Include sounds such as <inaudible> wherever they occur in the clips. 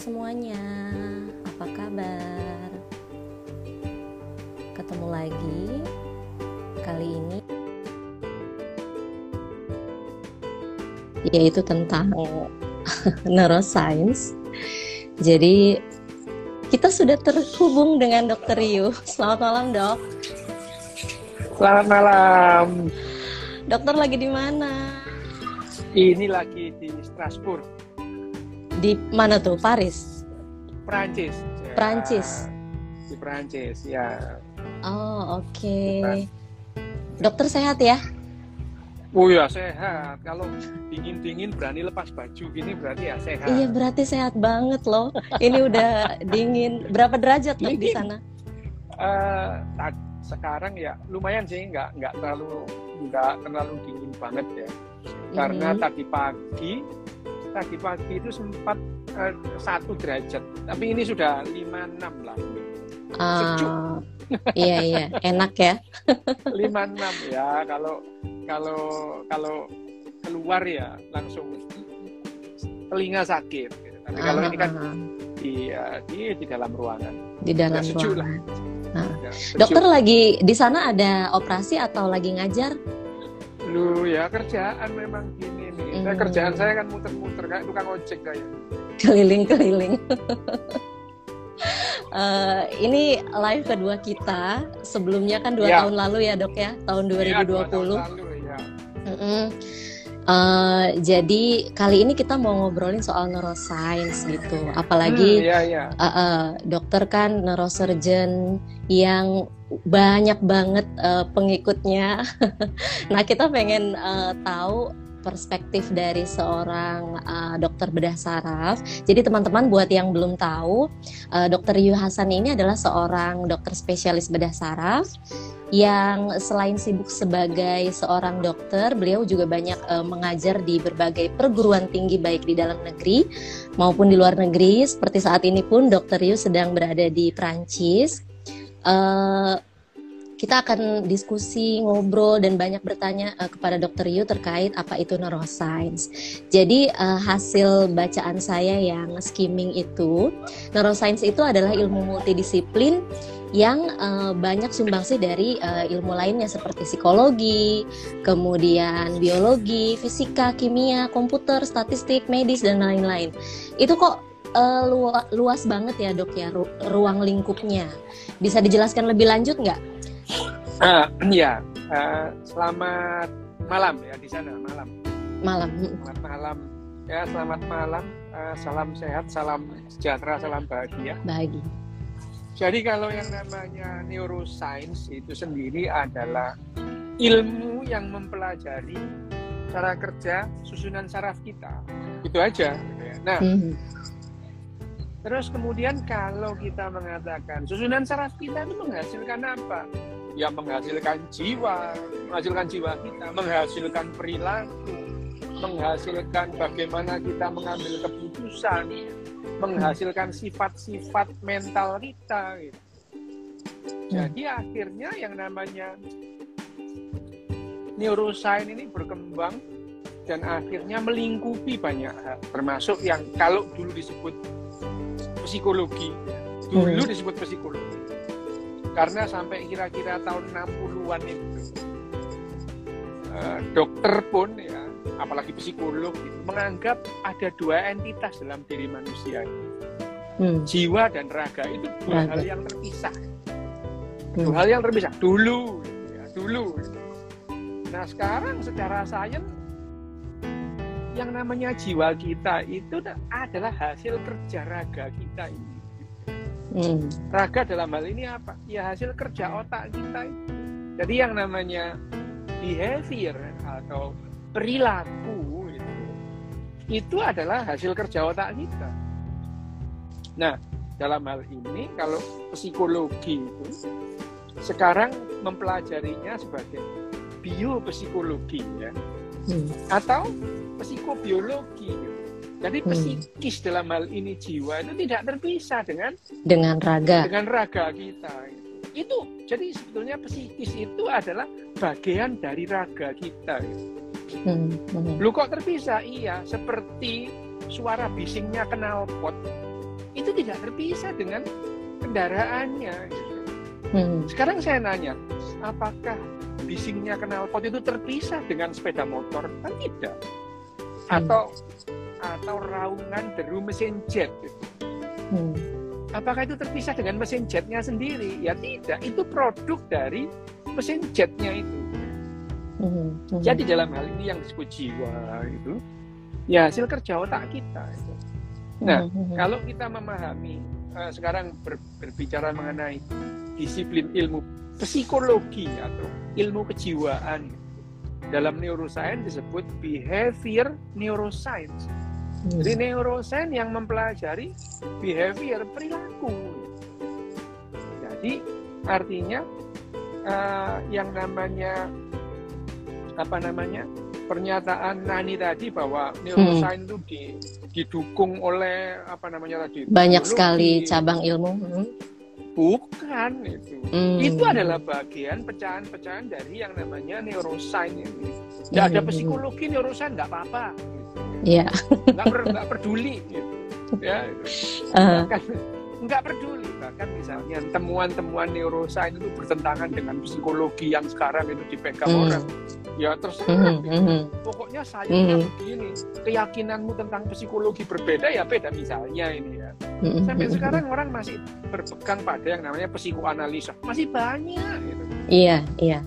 semuanya, apa kabar? Ketemu lagi kali ini yaitu tentang <laughs> neuroscience. Jadi kita sudah terhubung dengan Dokter Yu. Selamat malam, Dok. Selamat malam. Dokter lagi di mana? Ini lagi di Strasbourg. Di mana tuh? Paris. Prancis. Ya. Prancis. Di Prancis, ya. Oh, oke. Okay. Dokter sehat ya? Oh ya sehat. Kalau dingin-dingin berani lepas baju gini berarti ya sehat. Iya berarti sehat banget loh. Ini udah dingin. Berapa derajat dok di sana? Uh, sekarang ya lumayan sih, nggak nggak terlalu nggak terlalu dingin banget ya. Karena mm -hmm. tadi pagi tadi pagi itu sempat uh, satu derajat, tapi ini sudah lima enam lah. Uh, iya iya, enak ya. <laughs> Lima enam ya, kalau kalau kalau keluar ya langsung telinga sakit. Gitu. Tapi uh, kalau ini kan uh, di, uh, di di dalam ruangan. Di dalam ruangan. Lah. Nah. Ya, Dokter lagi di sana ada operasi atau lagi ngajar? Lu ya kerjaan memang gini nih. Nah, kerjaan saya kan muter-muter kayak tukang ojek kayak. Keliling-keliling. uh, <laughs> ini live kedua kita. Sebelumnya kan dua ya. tahun lalu ya dok ya, tahun 2020. Ya, dua tahun lalu, ya. Mm -mm. Uh, jadi kali ini kita mau ngobrolin soal neuroscience gitu, apalagi hmm, yeah, yeah. Uh, uh, dokter kan neurosurgeon yang banyak banget uh, pengikutnya. <laughs> nah kita pengen uh, tahu perspektif dari seorang uh, dokter bedah saraf. Jadi teman-teman buat yang belum tahu, uh, dokter Yu Hasan ini adalah seorang dokter spesialis bedah saraf yang selain sibuk sebagai seorang dokter, beliau juga banyak uh, mengajar di berbagai perguruan tinggi baik di dalam negeri maupun di luar negeri. Seperti saat ini pun dokter Yu sedang berada di Prancis. Uh, kita akan diskusi, ngobrol dan banyak bertanya uh, kepada Dokter Yu terkait apa itu neuroscience. Jadi uh, hasil bacaan saya yang skimming itu, neuroscience itu adalah ilmu multidisiplin yang uh, banyak sumbangsi dari uh, ilmu lainnya seperti psikologi, kemudian biologi, fisika, kimia, komputer, statistik, medis dan lain-lain. Itu kok uh, luas banget ya dok ya ru ruang lingkupnya. Bisa dijelaskan lebih lanjut nggak? Uh, ya, uh, selamat malam ya di sana malam. Malam. Selamat malam. Ya, selamat malam. Uh, salam sehat, salam sejahtera, salam bahagia. Bahagia. Jadi kalau yang namanya neuroscience itu sendiri adalah ilmu yang mempelajari cara kerja susunan saraf kita. Itu aja. Nah, mm -hmm. Terus kemudian kalau kita mengatakan susunan saraf kita itu menghasilkan apa? yang menghasilkan jiwa, menghasilkan jiwa kita, menghasilkan perilaku, menghasilkan bagaimana kita mengambil keputusan, menghasilkan sifat-sifat mental kita. Gitu. Jadi akhirnya yang namanya neuroscience ini berkembang dan akhirnya melingkupi banyak hal, termasuk yang kalau dulu disebut psikologi, dulu hmm. disebut psikologi karena sampai kira-kira tahun 60-an itu uh, dokter pun ya apalagi psikolog itu menganggap ada dua entitas dalam diri manusia hmm. jiwa dan raga itu dua raga. hal yang terpisah hmm. dua hal yang terpisah dulu ya, dulu nah sekarang secara sains yang namanya jiwa kita itu adalah hasil kerja raga kita ini Hmm. Raga dalam hal ini apa? Ya hasil kerja otak kita itu. Jadi yang namanya behavior atau perilaku itu, itu adalah hasil kerja otak kita. Nah, dalam hal ini kalau psikologi itu sekarang mempelajarinya sebagai biopsikologi ya. Hmm. Atau psikobiologi jadi hmm. psikis dalam hal ini jiwa itu tidak terpisah dengan dengan raga. Dengan raga kita. Itu jadi sebetulnya psikis itu adalah bagian dari raga kita. Hmm. Hmm. Lu kok terpisah? Iya, seperti suara bisingnya pot itu tidak terpisah dengan kendaraannya. Hmm. Sekarang saya nanya, apakah bisingnya knalpot itu terpisah dengan sepeda motor? Kan tidak. Hmm. Atau atau raungan deru mesin jet. Gitu. Hmm. Apakah itu terpisah dengan mesin jetnya sendiri? Ya tidak. Itu produk dari mesin jetnya itu. Hmm. Hmm. Jadi dalam hal ini yang disebut jiwa itu, ya hasil kerja otak kita. Itu. Nah, hmm. kalau kita memahami uh, sekarang ber, berbicara mengenai disiplin ilmu psikologi atau ilmu kejiwaan dalam neuroscience disebut behavior neuroscience. Hmm. Jadi neuroscience yang mempelajari behavior perilaku. Jadi artinya uh, yang namanya apa namanya pernyataan Nani tadi bahwa neuroscience hmm. itu di, didukung oleh apa namanya tadi banyak sekali cabang ilmu. Hmm. Bukan itu. Hmm. Itu adalah bagian pecahan-pecahan dari yang namanya neuroscience ini. Tidak hmm. ada psikologi neuroscience nggak apa-apa. Iya. Nggak, per, nggak peduli. Gitu. Ya. <laughs> Uh. Bahkan nggak peduli. Bahkan misalnya temuan-temuan neuroscience itu bertentangan dengan psikologi yang sekarang itu dipegang hmm. orang. Ya terserah. Mm -hmm. Pokoknya saya mm -hmm. begini. Keyakinanmu tentang psikologi berbeda ya beda misalnya ini ya. Mm -hmm. Sampai sekarang orang masih berpegang pada yang namanya psikoanalisa. Masih banyak. Gitu. Iya, iya.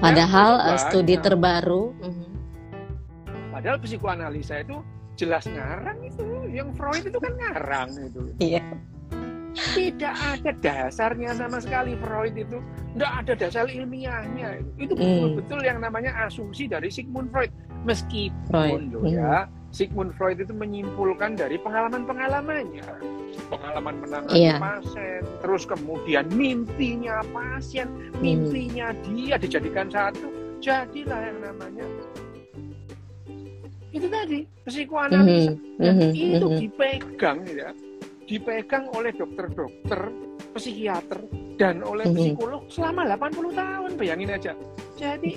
Padahal ya, studi terbaru. Mm -hmm Padahal psikoanalisa itu jelas ngarang itu. Yang Freud itu kan ngarang itu. Iya. Tidak ada dasarnya sama sekali Freud itu. Tidak ada dasar ilmiahnya. Itu hmm. betul-betul yang namanya asumsi dari Sigmund Freud. Meskipun Freud. loh ya, hmm. Sigmund Freud itu menyimpulkan dari pengalaman-pengalamannya. Pengalaman menangani iya. pasien, terus kemudian mimpinya pasien, hmm. mimpinya hmm. dia dijadikan satu. Jadilah yang namanya itu tadi psikoanalisa mm-hmm. dan mm-hmm. itu mm-hmm. dipegang ya dipegang oleh dokter-dokter psikiater dan oleh mm-hmm. psikolog selama 80 tahun bayangin aja jadi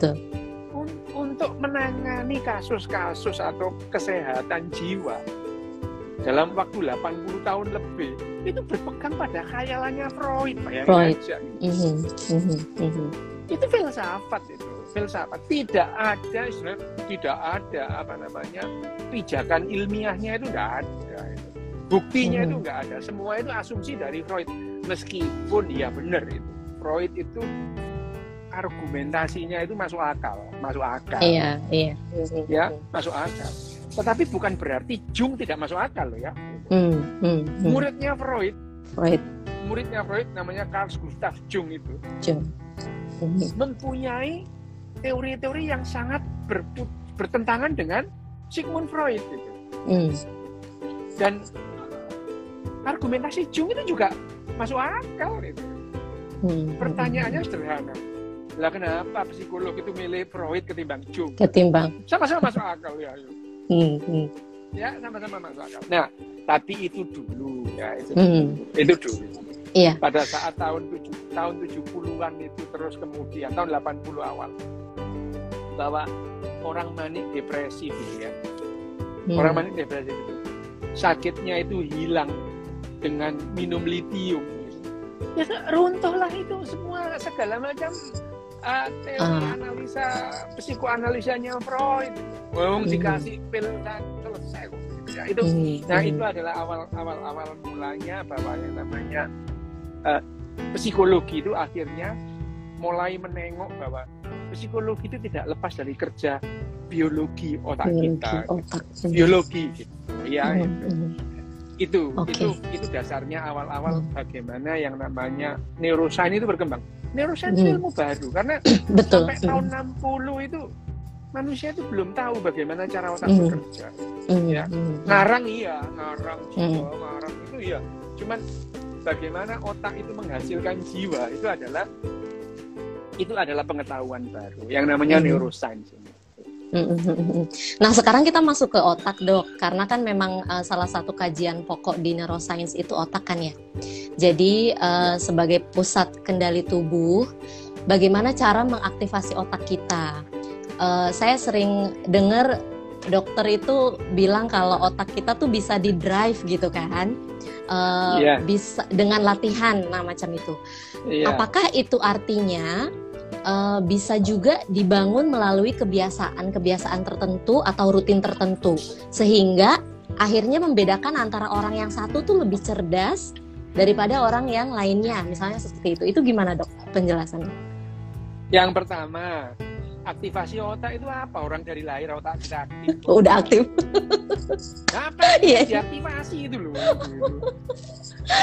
un untuk menangani kasus-kasus atau kesehatan jiwa dalam waktu 80 tahun lebih itu berpegang pada khayalannya Freud bayangin Freud. aja mm-hmm. Mm-hmm. itu filsafat itu filsafat tidak ada istilah tidak ada apa namanya pijakan ilmiahnya itu enggak ada itu. buktinya hmm. itu enggak ada. Semua itu asumsi dari Freud. Meskipun ya benar itu Freud itu argumentasinya itu masuk akal masuk akal. Iya iya. Ya masuk akal. Tetapi bukan berarti Jung tidak masuk akal loh ya. Hmm, hmm, hmm. muridnya Freud. Freud. Muridnya Freud namanya Carl Gustav Jung itu. Jung. Hmm. mempunyai teori-teori yang sangat ber, bertentangan dengan Sigmund Freud gitu. Mm. Dan argumentasi Jung itu juga masuk akal gitu. Mm. Pertanyaannya sederhana. Lah kenapa psikolog itu milih Freud ketimbang Jung? Ketimbang. Sama-sama masuk akal ya. Mm. Ya sama-sama masuk akal. Nah, tapi itu dulu ya itu. Mm. Itu dulu. Iya. Pada saat tahun 7 tahun 70-an itu terus kemudian tahun 80 awal bahwa orang manik depresi gitu ya. Hmm. Orang manik depresi itu sakitnya itu hilang dengan minum litium. Ya runtuhlah itu semua segala macam uh, teori uh. analisa psikoanalisanya Freud. Wong hmm. dikasih pil dan selesai kok. Ya, itu hmm. nah itu adalah awal awal awal mulanya bahwa yang namanya uh, psikologi itu akhirnya mulai menengok bahwa psikologi itu tidak lepas dari kerja biologi otak biologi, kita otak. biologi gitu ya mm -hmm. itu okay. itu itu dasarnya awal-awal mm. bagaimana yang namanya neuroscience itu berkembang neuroscience mm. ilmu baru karena <coughs> Betul. sampai mm. tahun 60 itu manusia itu belum tahu bagaimana cara otak mm. bekerja mm. ya ngarang iya ngarang jiwa mm. ngarang itu iya cuman bagaimana otak itu menghasilkan jiwa itu adalah itu adalah pengetahuan baru yang namanya hmm. neuroscience ini. Nah sekarang kita masuk ke otak dok, karena kan memang uh, salah satu kajian pokok di neuroscience itu otak kan ya. Jadi uh, sebagai pusat kendali tubuh, bagaimana cara mengaktifasi otak kita? Uh, saya sering dengar dokter itu bilang kalau otak kita tuh bisa di drive gitu kan, uh, yeah. bisa dengan latihan, nah macam itu. Yeah. Apakah itu artinya uh, bisa juga dibangun melalui kebiasaan-kebiasaan tertentu atau rutin tertentu, sehingga akhirnya membedakan antara orang yang satu tuh lebih cerdas daripada orang yang lainnya, misalnya seperti itu. Itu gimana dok penjelasannya? Yang pertama, aktivasi otak itu apa? Orang dari lahir otak sudah aktif. <laughs> Udah aktif. Apa yeah. <laughs> diaktifasi itu loh. <laughs>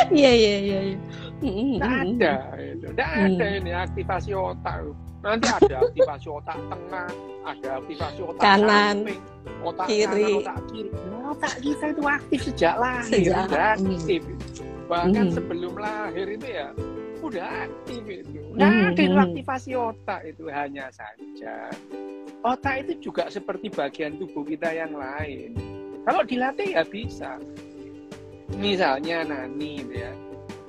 Iya iya iya. Tidak ada, tidak ada ini aktivasi otak. Nanti ada aktivasi otak tengah, ada aktivasi otak kanan, samping, otak kiri. kanan, otak kiri. Otak kita itu aktif sejak lahir, sejak, aktif. Bahkan hmm. sebelum lahir itu ya udah aktif itu. Nah, ada hmm. aktivasi otak itu hanya saja. Otak itu juga seperti bagian tubuh kita yang lain. Kalau dilatih ya bisa. Misalnya Nani gitu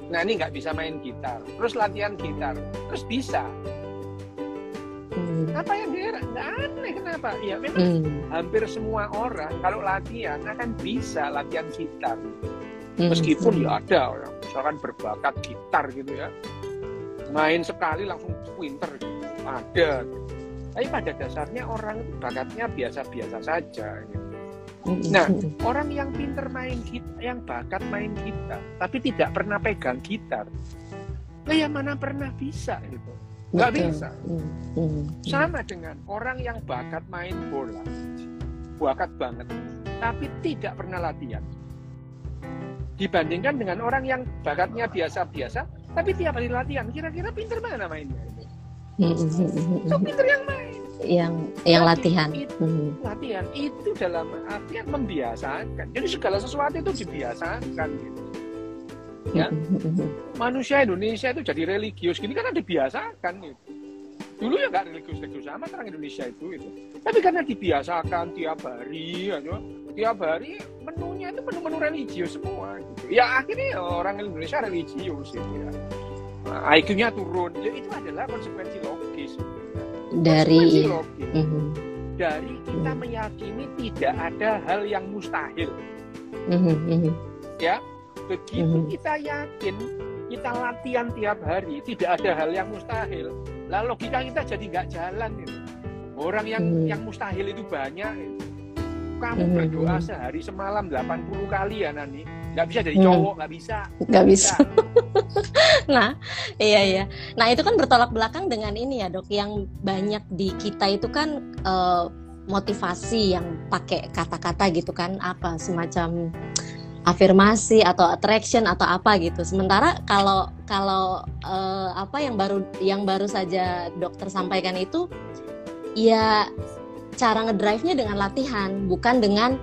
ya. Nani nggak bisa main gitar, terus latihan gitar, terus bisa. Hmm. Apa yang dia nggak aneh kenapa? Ya memang hmm. hampir semua orang kalau latihan akan bisa latihan gitar. Hmm. Meskipun ya ada orang misalkan berbakat gitar gitu ya, main sekali langsung pinter gitu. ada. Tapi pada dasarnya orang bakatnya biasa-biasa saja. Gitu. Nah, orang yang pinter main gitar, yang bakat main gitar, tapi tidak pernah pegang gitar, nah yang mana pernah bisa gitu. Nggak bisa. Sama dengan orang yang bakat main bola, bakat banget, tapi tidak pernah latihan. Dibandingkan dengan orang yang bakatnya biasa-biasa tapi tiap hari latihan kira-kira pinter mana mainnya? Itu pinter yang main yang yang latihan. Itu, hmm. latihan. Itu dalam artian membiasakan. Jadi segala sesuatu itu dibiasakan gitu. Ya. Manusia Indonesia itu jadi religius. Gini kan dibiasakan gitu. Dulu ya nggak religius religius sama orang Indonesia itu itu tapi karena dibiasakan tiap hari ya, tiap hari menunya itu menu-menu religius semua gitu. ya akhirnya orang Indonesia religius gitu ya. Nah, IQ-nya turun. Ya itu adalah konsekuensi logis. gitu. Dari konsekuensi logis. Mm -hmm. dari kita meyakini tidak ada hal yang mustahil mm -hmm. ya begitu mm -hmm. kita yakin kita latihan tiap hari tidak ada hal yang mustahil lalu logika kita jadi nggak jalan gitu. orang yang mm -hmm. yang mustahil itu banyak gitu kamu hmm. berdoa sehari semalam 80 kali ya Nani nggak bisa jadi hmm. cowok nggak hmm. bisa nggak bisa, <laughs> nah iya iya nah itu kan bertolak belakang dengan ini ya dok yang banyak di kita itu kan uh, motivasi yang pakai kata-kata gitu kan apa semacam afirmasi atau attraction atau apa gitu. Sementara kalau kalau uh, apa yang baru yang baru saja dokter sampaikan itu ya cara ngedrive-nya dengan latihan, bukan dengan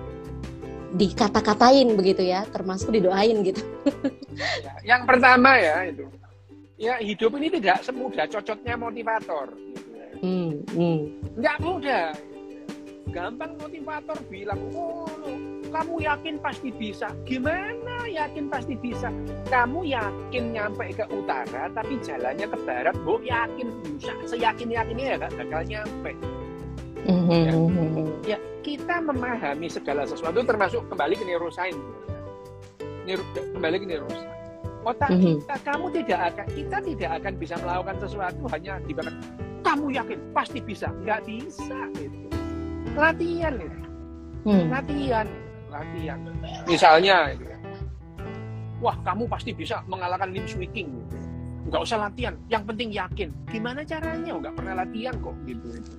dikata-katain begitu ya, termasuk didoain gitu. Ya, <laughs> yang pertama ya itu, ya hidup ini tidak semudah cocoknya motivator. Gitu ya. hmm, hmm. Nggak mudah. Gampang motivator bilang, oh kamu yakin pasti bisa. Gimana yakin pasti bisa? Kamu yakin nyampe ke utara, tapi jalannya ke barat, bu yakin bisa. Seyakin yakinnya ya gak bakal nyampe Mm-hmm. Ya. ya, kita memahami segala sesuatu termasuk kembali ke neuroscience. Neuro, kembali ke neuroscience. Otak mm-hmm. kita, kamu tidak akan, kita tidak akan bisa melakukan sesuatu hanya di kamu yakin pasti bisa, nggak bisa itu. Latihan itu, mm. latihan, latihan. Misalnya, itu ya. wah kamu pasti bisa mengalahkan Lim Swee King. Gitu. Nggak usah latihan, yang penting yakin. Gimana caranya? Nggak pernah latihan kok gitu. gitu.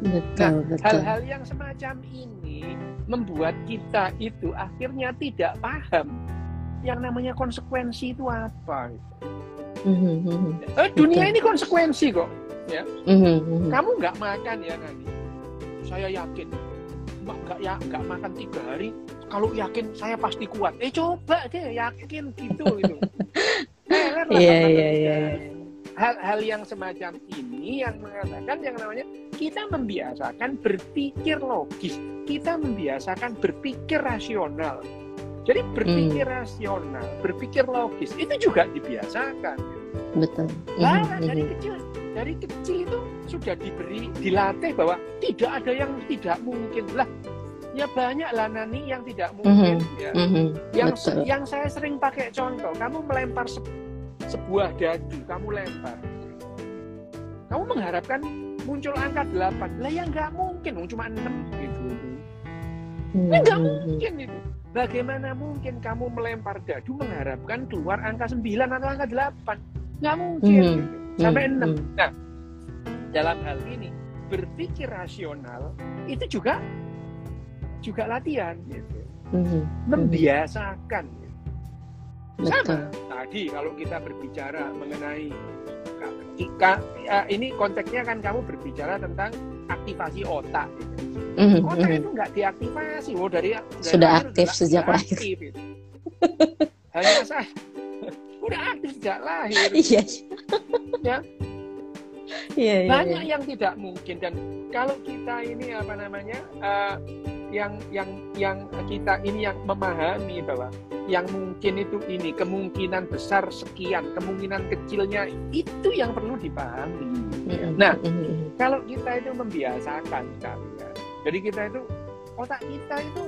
Betul, nah, hal-hal yang semacam ini membuat kita itu akhirnya tidak paham yang namanya konsekuensi itu apa. Mm-hmm. Eh, dunia ini konsekuensi kok, ya. Mm-hmm. Kamu nggak makan ya nanti, saya yakin, nggak ya nggak makan tiga hari. Kalau yakin saya pasti kuat. Eh coba deh yakin gitu gitu. <laughs> Iya iya iya hal-hal yang semacam ini yang mengatakan yang namanya kita membiasakan berpikir logis, kita membiasakan berpikir rasional. Jadi berpikir hmm. rasional, berpikir logis itu juga dibiasakan. Betul. Nah, hmm. dari kecil dari kecil itu sudah diberi dilatih bahwa tidak ada yang tidak mungkin lah. ya banyak lah nani yang tidak mungkin Mhm. ya. Mhm. Yang Betul. yang saya sering pakai contoh, kamu melempar sebuah dadu, kamu lempar. Kamu mengharapkan muncul angka 8. Lah ya nggak mungkin, cuma 6 gitu. Ya nggak Mhm. mungkin itu. Bagaimana mungkin kamu melempar dadu mengharapkan keluar angka 9 atau angka 8? Nggak mungkin. Mhm. gitu. Sampai Mhm. 6. Nah, dalam hal ini berpikir rasional itu juga juga latihan gitu. Mhm. Membiasakan. Sama tadi kalau kita berbicara mengenai jika ya, ini konteksnya kan kamu berbicara tentang aktivasi otak gitu. Mhm. Otak Mhm. itu nggak diaktifasi, oh dari, dari Sudah lahir aktif sudah- sejak lahir. aktif, gitu. Hanya saya <laughs> udah aktif sejak lahir. <laughs> Iya. Ya. Iya, iya. Banyak iya. yang tidak mungkin dan kalau kita ini apa namanya eh, yang yang yang kita ini yang memahami bahwa yang mungkin itu ini kemungkinan besar sekian kemungkinan kecilnya itu yang perlu dipahami. Mhm. Nah, Mhm. kalau kita itu membiasakan kalian, jadi kita itu otak kita itu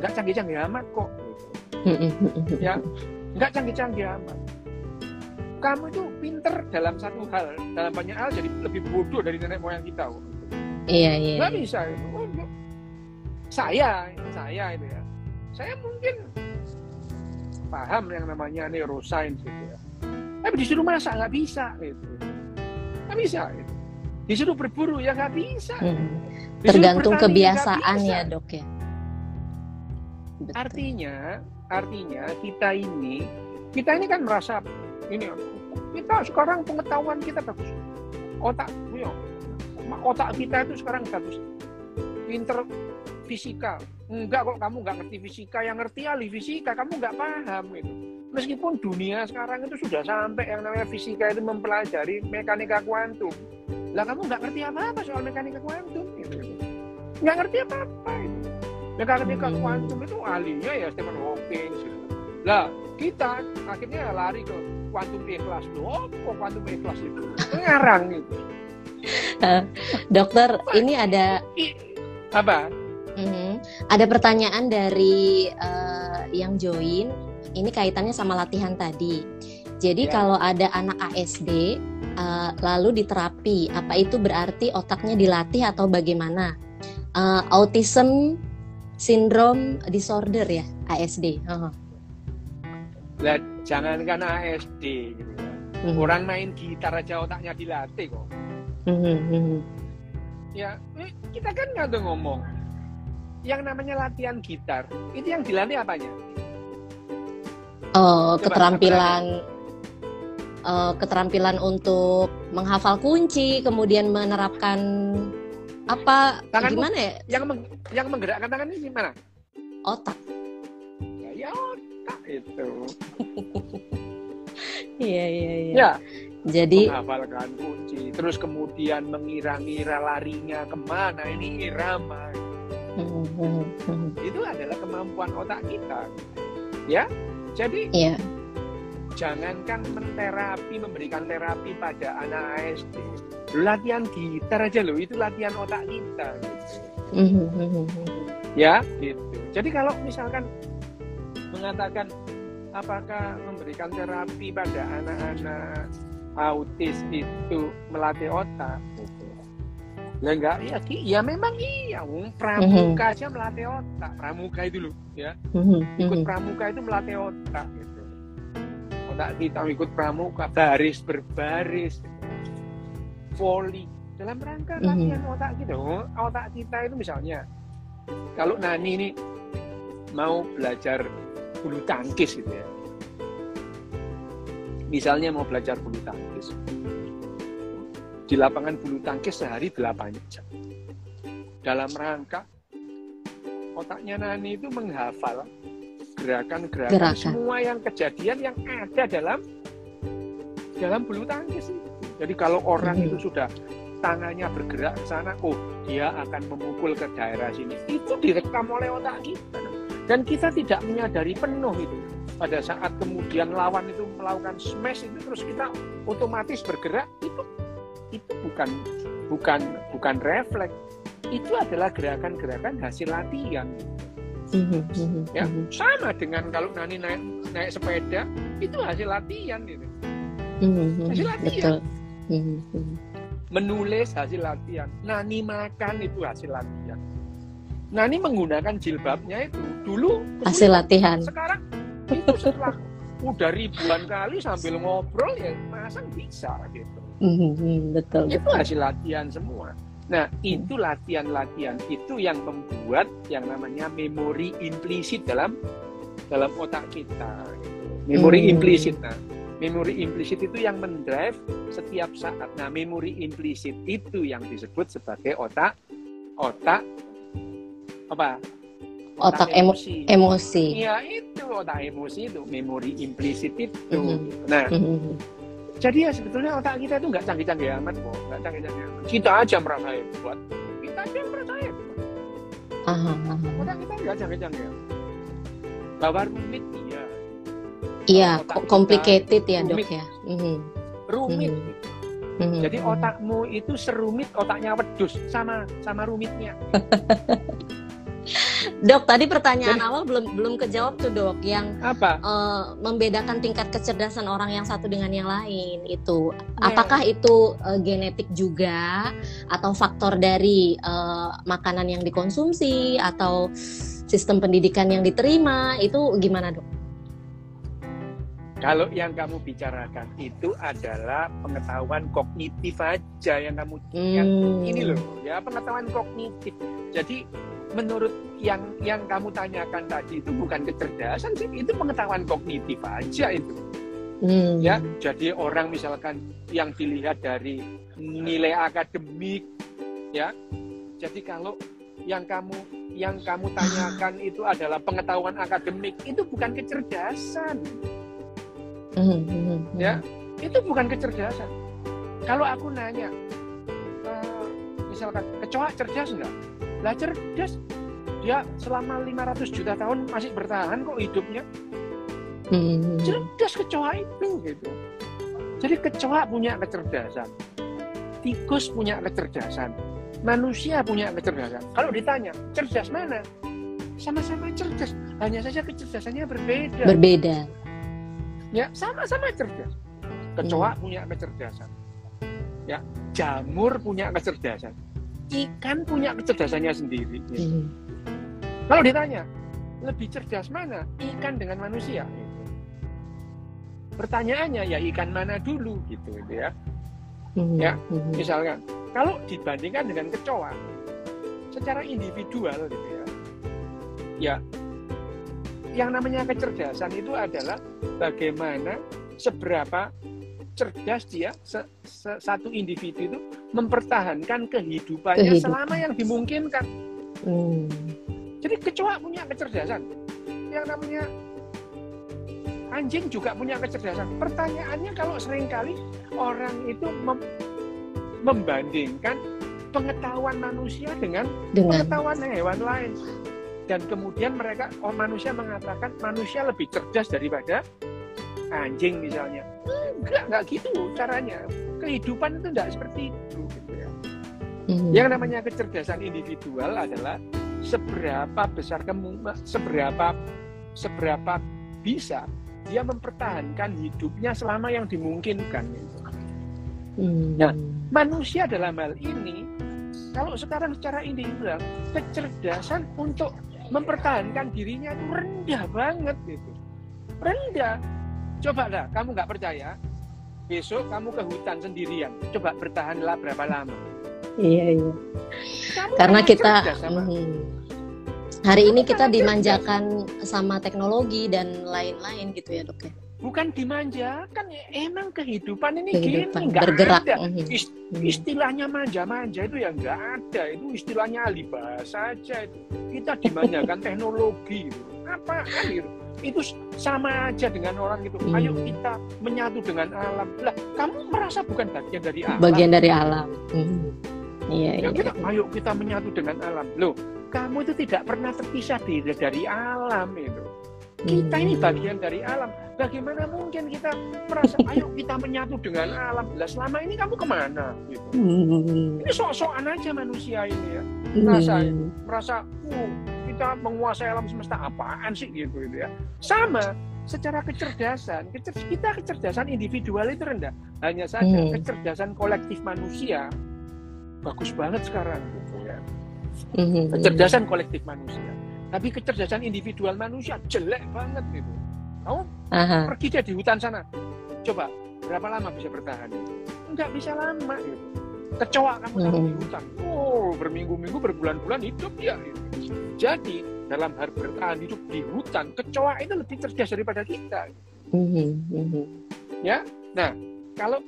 nggak canggih-canggih amat kok, gitu. Ya nggak canggih-canggih amat. Kamu itu pinter dalam satu hal, dalam banyak hal jadi lebih bodoh dari nenek moyang kita. kok. Iya, iya. Nggak iya. bisa itu. Oh, Saya, saya itu ya. Saya mungkin paham yang namanya neuroscience gitu ya. Tapi disuruh masak nggak bisa gitu. Nggak bisa gitu. Disuruh berburu ya nggak bisa. Disuruh Tergantung bertani, kebiasaan ya, Dok ya. Betul. Artinya, artinya kita ini, kita ini kan merasa ini kita sekarang pengetahuan kita bagus. Otak, ya, otak kita itu sekarang bagus. Pinter fisika. Enggak kok kamu nggak ngerti fisika, yang ngerti ahli fisika, kamu nggak paham gitu. Meskipun dunia sekarang itu sudah sampai yang namanya fisika itu mempelajari mekanika kuantum. Lah kamu nggak ngerti apa-apa soal mekanika kuantum gitu. Nggak ngerti apa-apa itu. Mekanika kuantum itu ahlinya ya Stephen Hawking. gitu. Lah kita akhirnya lari ke kuantum ikhlas loh. Kok kuantum ikhlas itu? Ngarang gitu. Dokter, ini ada apa? Mhm. Ada pertanyaan dari eh, yang join. Ini kaitannya sama latihan tadi. Jadi Ya. kalau ada anak ASD eh, lalu diterapi, apa itu berarti otaknya dilatih atau bagaimana? Eh, autism syndrome disorder ya ASD. Heeh. Lah jangankan ASD gitu ya. Mhm. Orang main gitar aja otaknya dilatih kok. Mhm, mhm. Ya, eh, kita kan nggak ada ngomong. Yang namanya latihan gitar, itu yang dilatih apanya? Oh, Coba, keterampilan eh, keterampilan untuk menghafal kunci, kemudian menerapkan apa Tanganmu- gimana ya Yang meng- yang menggerakkan tangan ini gimana? otak Ya, ya otak itu. <laughs> iya iya iya Ya, jadi menghafalkan kunci, terus kemudian mengira-ngira larinya ke mana, ini irama. Itu adalah kemampuan otak kita. Ya, jadi iya jangankan menterapi, memberikan terapi pada anak ASD. Latihan gitar aja loh, itu latihan otak kita. Ya, gitu. Jadi kalau misalkan mengatakan apakah memberikan terapi pada anak-anak autis itu melatih otak, gitu. Lah enggak, ya, ki- ya memang iya. Wong pramuka aja melatih otak. Pramuka itu loh, ya. Hmm, Ikut hmm. pramuka itu melatih otak gitu. Otak kita ikut pramuka, baris berbaris, voli dalam rangka Mhm. latihan otak kita. Oh, Otak kita itu misalnya kalau Nani ini mau belajar bulu tangkis gitu ya. Misalnya mau belajar bulu tangkis. Di lapangan bulu tangkis sehari 8 jam. Dalam rangka otaknya Nani itu menghafal gerakan-gerakan Gerakan. semua yang kejadian yang ada dalam dalam bulu tangkis itu. Jadi kalau orang Mhm. itu sudah tangannya bergerak ke sana, oh dia akan memukul ke daerah sini. Itu direkam oleh otak kita. Dan kita tidak menyadari penuh itu. Pada saat kemudian lawan itu melakukan smash itu terus kita otomatis bergerak itu itu bukan bukan bukan refleks itu adalah gerakan-gerakan hasil latihan. ya sama dengan kalau Nani naik naik sepeda itu hasil latihan gitu. Hasil latihan. Menulis hasil latihan. Nani makan itu hasil latihan. Nani menggunakan jilbabnya itu dulu hasil latihan. Sekarang itu setelah udah ribuan kali sambil ngobrol ya masang bisa gitu. betul. Itu hasil latihan semua. Nah, itu latihan-latihan itu yang membuat yang namanya memori implisit dalam dalam otak kita. Gitu. Memori hmm. implisit. Nah, memori implisit itu yang mendrive setiap saat. Nah, memori implisit itu yang disebut sebagai otak otak apa? Otak, otak emosi. Emosi. Iya, itu otak emosi itu memori implisit itu. -hmm. Nah, -hmm jadi ya sebetulnya otak kita itu nggak canggih-canggih amat kok, nggak canggih-canggih amat. Kita aja merasa hebat, kita aja merasa hebat. Otak kita nggak canggih-canggih. Bahwa rumit iya. Iya, complicated ya rumit. dok ya. Mm-hmm. Rumit. Mm-hmm. Jadi otakmu itu serumit otaknya wedus sama sama rumitnya. <laughs> Dok, tadi pertanyaan Jadi, awal belum belum kejawab tuh dok, yang apa? Uh, membedakan tingkat kecerdasan orang yang satu dengan yang lain itu, yeah. apakah itu uh, genetik juga atau faktor dari uh, makanan yang dikonsumsi atau sistem pendidikan yang diterima itu gimana dok? Kalau yang kamu bicarakan itu adalah pengetahuan kognitif aja yang kamu hmm. yang ini loh ya pengetahuan kognitif. Jadi menurut yang yang kamu tanyakan tadi itu bukan kecerdasan sih, itu pengetahuan kognitif aja itu. Hmm. Ya, jadi orang misalkan yang dilihat dari nilai akademik, ya. Jadi kalau yang kamu yang kamu tanyakan <sighs> itu adalah pengetahuan akademik, itu bukan kecerdasan. Hmm. hmm, hmm. Ya, itu bukan kecerdasan. Kalau aku nanya, uh, misalkan kecoa cerdas nggak? Lah cerdas. Dia selama 500 juta tahun masih bertahan kok hidupnya. Hmm. Cerdas kecoa itu gitu. Jadi kecoa punya kecerdasan. Tikus punya kecerdasan. Manusia punya kecerdasan. Kalau ditanya, cerdas mana? Sama-sama cerdas. Hanya saja kecerdasannya berbeda. Berbeda. Ya, sama-sama cerdas. Kecoa hmm. punya kecerdasan. Ya, jamur punya kecerdasan ikan punya kecerdasannya sendiri. Gitu. Hmm. Kalau ditanya, lebih cerdas mana ikan dengan manusia? Gitu. Pertanyaannya ya ikan mana dulu gitu, gitu ya. Hmm. Ya, hmm. misalkan kalau dibandingkan dengan kecoa, secara individual gitu ya, ya yang namanya kecerdasan itu adalah bagaimana seberapa cerdas dia se, se, satu individu itu mempertahankan kehidupannya Kehidupan. selama yang dimungkinkan. Hmm. Jadi kecoa punya kecerdasan. Yang namanya anjing juga punya kecerdasan. Pertanyaannya kalau sering kali orang itu mem membandingkan pengetahuan manusia dengan, dengan pengetahuan hewan lain. Dan kemudian mereka, oh manusia mengatakan manusia lebih cerdas daripada anjing misalnya enggak enggak gitu caranya kehidupan itu enggak seperti itu gitu ya hmm. yang namanya kecerdasan individual adalah seberapa besar kamu seberapa seberapa bisa dia mempertahankan hidupnya selama yang dimungkinkan gitu. Hmm. Nah, manusia dalam hal ini kalau sekarang secara individual kecerdasan untuk mempertahankan dirinya itu rendah banget gitu. Rendah Coba lah, kamu nggak percaya, besok kamu ke hutan sendirian. Coba bertahanlah berapa lama. Iya, iya. Kamu Karena kita hmm, hari ini kita dimanjakan sama teknologi dan lain-lain gitu ya dok ya. Bukan dimanjakan, ya emang kehidupan ini kehidupan, gini, bergerak. ada. Hmm. istilahnya manja-manja itu yang nggak ada. Itu istilahnya alibahasa saja itu. Kita dimanjakan <laughs> teknologi. Apa gitu? Itu sama aja dengan orang itu. Hmm. Ayo kita menyatu dengan alam. Lah, kamu merasa bukan bagian dari alam? Bagian dari alam. Hmm. Iya, ya, iya. Kita, ayo kita menyatu dengan alam. Loh, kamu itu tidak pernah terpisah dari, dari alam itu. Kita ini bagian dari alam. Bagaimana mungkin kita merasa, <laughs> ayo kita menyatu dengan alam. Lah selama ini kamu ke mana? Gitu. Hmm. Ini sok-sokan aja manusia ini ya. Merasa, hmm. merasa, uh, kita menguasai alam semesta apaan sih gitu, gitu ya. Sama, secara kecerdasan, kecer kita kecerdasan individual itu rendah. Hanya saja hmm. kecerdasan kolektif manusia bagus banget sekarang gitu ya. Hmm. Kecerdasan kolektif manusia. Tapi kecerdasan individual manusia jelek banget gitu. Kamu Aha. pergi dia di hutan sana. Coba berapa lama bisa bertahan? Enggak bisa lama gitu. Kecoa kamu hmm. di hutan. Oh, berminggu-minggu, berbulan-bulan hidup ya. Gitu. Jadi dalam hal bertahan hidup di hutan, kecoa itu lebih cerdas daripada kita. Mm -hmm. Ya, nah kalau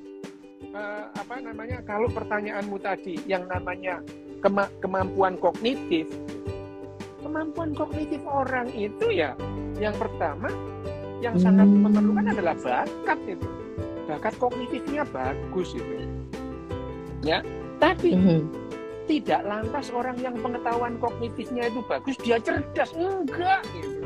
uh, apa namanya? Kalau pertanyaanmu tadi yang namanya kema kemampuan kognitif, kemampuan kognitif orang itu ya yang pertama yang hmm. sangat memerlukan adalah bakat itu bakat kognitifnya bagus itu ya tapi hmm. tidak lantas orang yang pengetahuan kognitifnya itu bagus dia cerdas. Enggak. Gitu.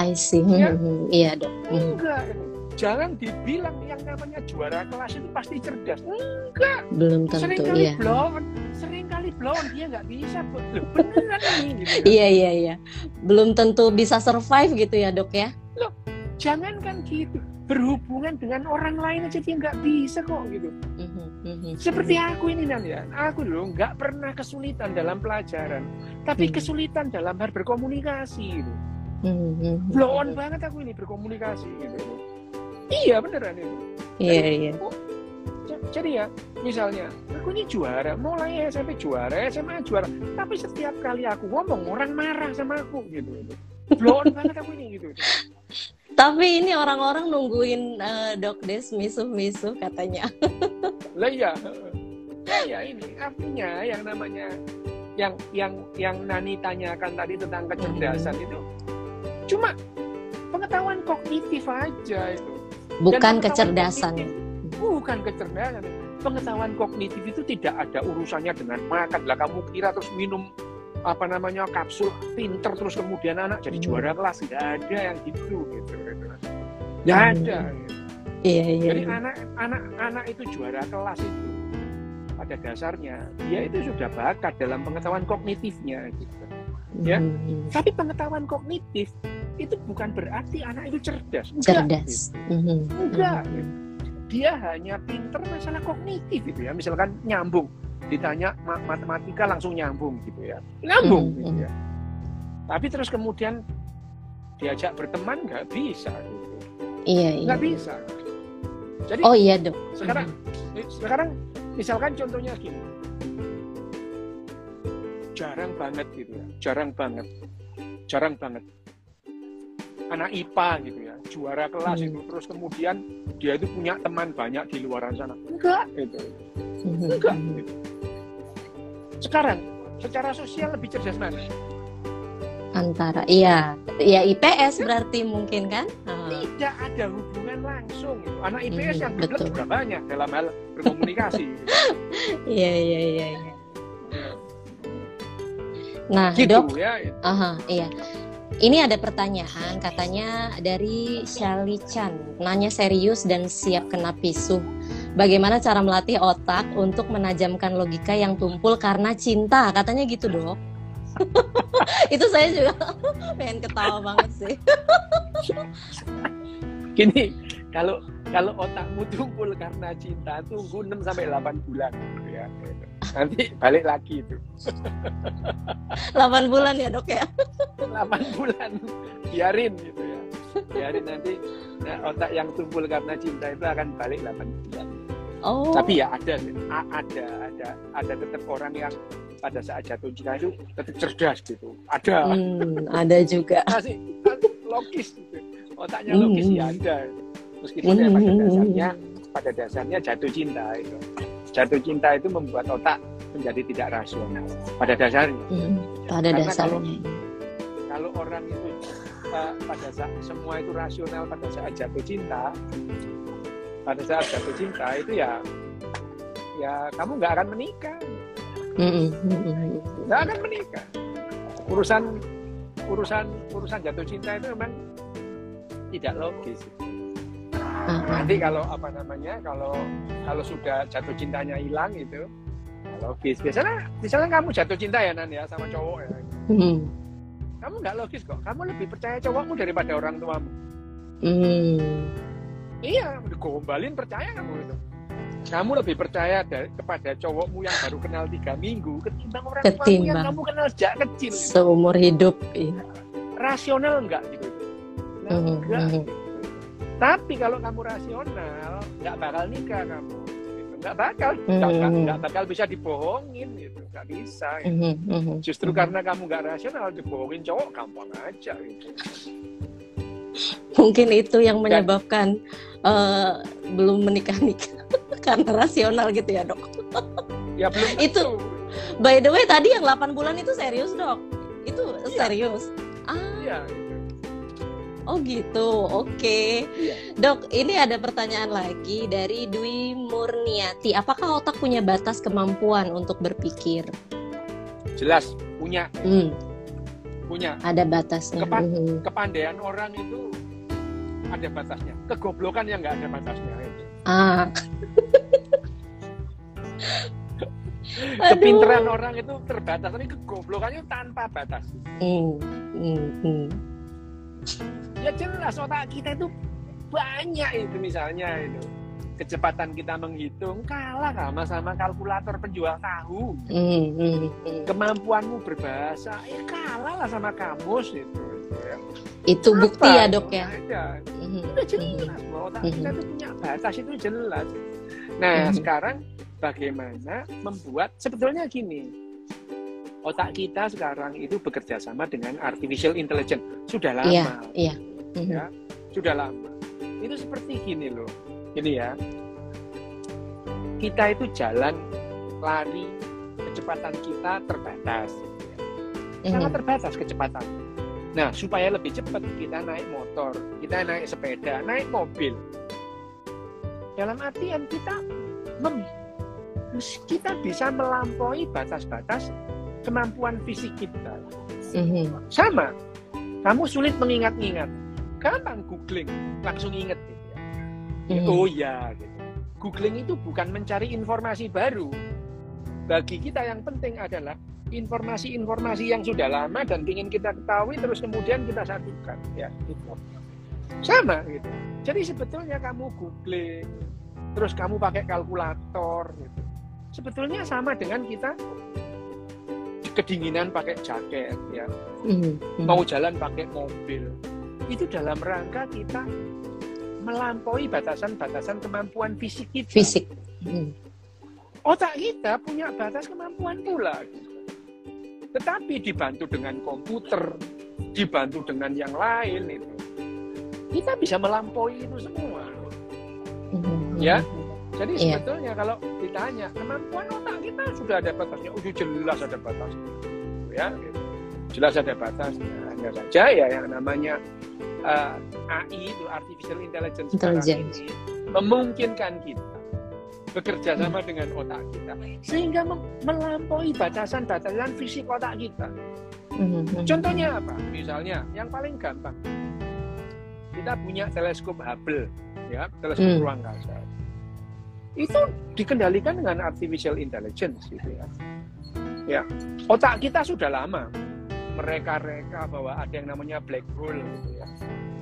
I see. Ya? hmm. iya dok. Enggak. Gitu jangan dibilang yang namanya juara kelas itu pasti cerdas. Enggak. Belum tentu sering kali iya. blon sering kali blon dia nggak bisa beneran ini gitu kan? iya iya iya. Belum tentu bisa survive gitu ya dok ya? Loh jangankan gitu. Berhubungan dengan orang lain aja dia nggak bisa kok gitu. Mhm, seperti aku ini nan ya aku dulu nggak pernah kesulitan dalam pelajaran tapi kesulitan dalam hal berkomunikasi gitu. blow on banget aku ini berkomunikasi gitu. Iya beneran itu. Iya iya. oh, jadi ya misalnya aku ini juara mulai SMP juara SMA juara tapi setiap kali aku ngomong orang marah sama aku gitu, gitu. Blown banget aku ini gitu tapi ini orang-orang nungguin uh, Dok Des misuh-misuh katanya. <laughs> lah iya. Ya ini artinya yang namanya yang yang yang Nani tanyakan tadi tentang kecerdasan hmm. itu cuma pengetahuan kognitif aja itu bukan kecerdasan bukan kecerdasan pengetahuan kognitif itu tidak ada urusannya dengan makan lah kamu kira terus minum apa namanya kapsul pinter terus kemudian anak jadi hmm. juara kelas nggak ada yang gitu gitu nggak hmm. ada gitu. iya, iya, jadi iya. anak anak anak itu juara kelas itu pada dasarnya dia itu sudah bakat dalam pengetahuan kognitifnya gitu ya hmm. tapi pengetahuan kognitif itu bukan berarti anak itu cerdas. Enggak, cerdas. Gitu. Mm-hmm. Enggak. Gitu. Dia hanya pinter masalah kognitif gitu ya. Misalkan nyambung, ditanya matematika langsung nyambung gitu ya. Nyambung mm-hmm. gitu ya. Tapi terus kemudian diajak berteman nggak bisa gitu. Iya, iya. Nggak bisa. Jadi Oh iya, Dok. Sekarang sekarang misalkan contohnya gini. Jarang banget gitu ya. Jarang banget. Jarang banget anak IPA gitu ya juara kelas hmm. itu terus kemudian dia itu punya teman banyak di luar sana enggak gitu hmm. enggak gitu. Sekarang secara sosial lebih cerdas mana? Antara iya. Ya IPS berarti mungkin kan? Tidak ada hubungan langsung gitu. anak IPS hmm, yang betul. juga banyak dalam hal berkomunikasi. <laughs> Iya iya iya ya. nah gitu, dok. ya, ya. Aha, iya. Ini ada pertanyaan katanya dari Shelly Chan, nanya serius dan siap kena pisuh. Bagaimana cara melatih otak untuk menajamkan logika yang tumpul karena cinta? Katanya gitu dok. <laughs> Itu saya juga <laughs> pengen ketawa banget sih. <laughs> Gini, kalau kalau otakmu tumpul karena cinta, tunggu 6 sampai 8 bulan ya nanti balik lagi itu 8 bulan ya dok ya 8 bulan biarin gitu ya biarin nanti nah, otak yang tumpul karena cinta itu akan balik 8 bulan oh. tapi ya ada ada ada ada tetap orang yang pada saat jatuh cinta itu tetap cerdas gitu ada hmm, ada juga <laughs> masih logis gitu otaknya logis hmm. ya ada meskipun hmm. ya pada dasarnya pada dasarnya jatuh cinta itu jatuh cinta itu membuat otak menjadi tidak rasional pada dasarnya. Hmm, pada Karena dasarnya. Kalau, kalau orang itu uh, pada saat semua itu rasional pada saat jatuh cinta, pada saat jatuh cinta itu ya ya kamu nggak akan menikah, nggak akan menikah. Urusan urusan urusan jatuh cinta itu memang tidak logis. Nanti kalau apa namanya kalau kalau sudah jatuh cintanya hilang itu logis. Biasanya misalnya kamu jatuh cinta ya Nan ya sama cowok ya. Kamu nggak logis kok. Kamu lebih percaya cowokmu daripada orang tuamu. Hmm. Iya, digombalin percaya kamu itu. Kamu lebih percaya dari, kepada cowokmu yang baru kenal tiga minggu ketimbang orang tuamu yang kamu kenal sejak kecil. Seumur hidup. Iya. Rasional enggak gitu? Nah, hmm. enggak. Hmm. Tapi kalau kamu rasional, nggak bakal nikah kamu nggak bakal nggak mm -hmm. bakal bisa dibohongin gitu nggak bisa gitu. mm -hmm. justru karena kamu nggak rasional dibohongin cowok gampang aja gitu <laughs> mungkin itu yang menyebabkan uh, belum menikah nikah <laughs> karena rasional gitu ya dok ya belum itu by the way tadi yang 8 bulan itu serius dok itu iya. serius ah iya Oh gitu, oke. Okay. Iya. Dok, ini ada pertanyaan lagi dari Dwi Murniati. Apakah otak punya batas kemampuan untuk berpikir? Jelas, punya. Hmm. Punya. Ada batasnya. Kepa hmm. Kepandaian orang itu ada batasnya. Kegoblokan yang nggak ada batasnya. Ah. <laughs> Kepinteran orang itu terbatas, tapi kegoblokannya tanpa batas. Hmm. Hmm. Hmm ya jelas otak kita itu banyak itu misalnya itu kecepatan kita menghitung kalah sama sama kalkulator penjual tahu. Mm, mm, mm. kemampuanmu berbahasa ya kalah lah sama kamus itu. Ya. itu Apa? bukti ya dok ya? Ada. Udah jelas otak kita itu punya batas itu jelas. Nah sekarang bagaimana membuat sebetulnya gini. Otak kita sekarang itu bekerja sama dengan artificial intelligence. Sudah lama. iya, iya mm-hmm. ya sudah lama. Itu seperti gini loh ini ya kita itu jalan lari kecepatan kita terbatas mm-hmm. sangat terbatas kecepatan nah supaya lebih cepat kita naik motor kita naik sepeda naik mobil dalam artian kita mem kita bisa melampaui batas-batas kemampuan fisik kita. Mm-hmm. Sama, kamu sulit mengingat-ingat gampang googling langsung inget. Hmm. Oh ya gitu. Googling itu bukan mencari informasi baru. Bagi kita yang penting adalah informasi-informasi yang sudah lama dan ingin kita ketahui terus kemudian kita satukan ya gitu. Sama gitu. Jadi sebetulnya kamu googling terus kamu pakai kalkulator gitu. Sebetulnya sama dengan kita kedinginan pakai jaket ya. Mm -hmm. Mau jalan pakai mobil itu dalam rangka kita melampaui batasan-batasan kemampuan fisik kita. Fisik. Hmm. Otak kita punya batas kemampuan pula. Tetapi dibantu dengan komputer, dibantu dengan yang lain itu, kita bisa melampaui itu semua. Hmm. Ya, jadi yeah. sebetulnya kalau ditanya kemampuan otak kita sudah ada batasnya, udah jelas ada batasnya, ya, jelas ada batasnya. Hanya saja ya yang namanya uh, eh, AI itu artificial intelligence, intelligence. ini memungkinkan kita bekerja sama hmm. dengan otak kita sehingga melampaui batasan-batasan fisik otak kita. Hmm. Contohnya apa? Misalnya yang paling gampang kita punya teleskop Hubble, ya teleskop hmm. ruang angkasa. Itu dikendalikan dengan artificial intelligence, gitu ya. Ya, otak kita sudah lama mereka-reka bahwa ada yang namanya black hole gitu ya.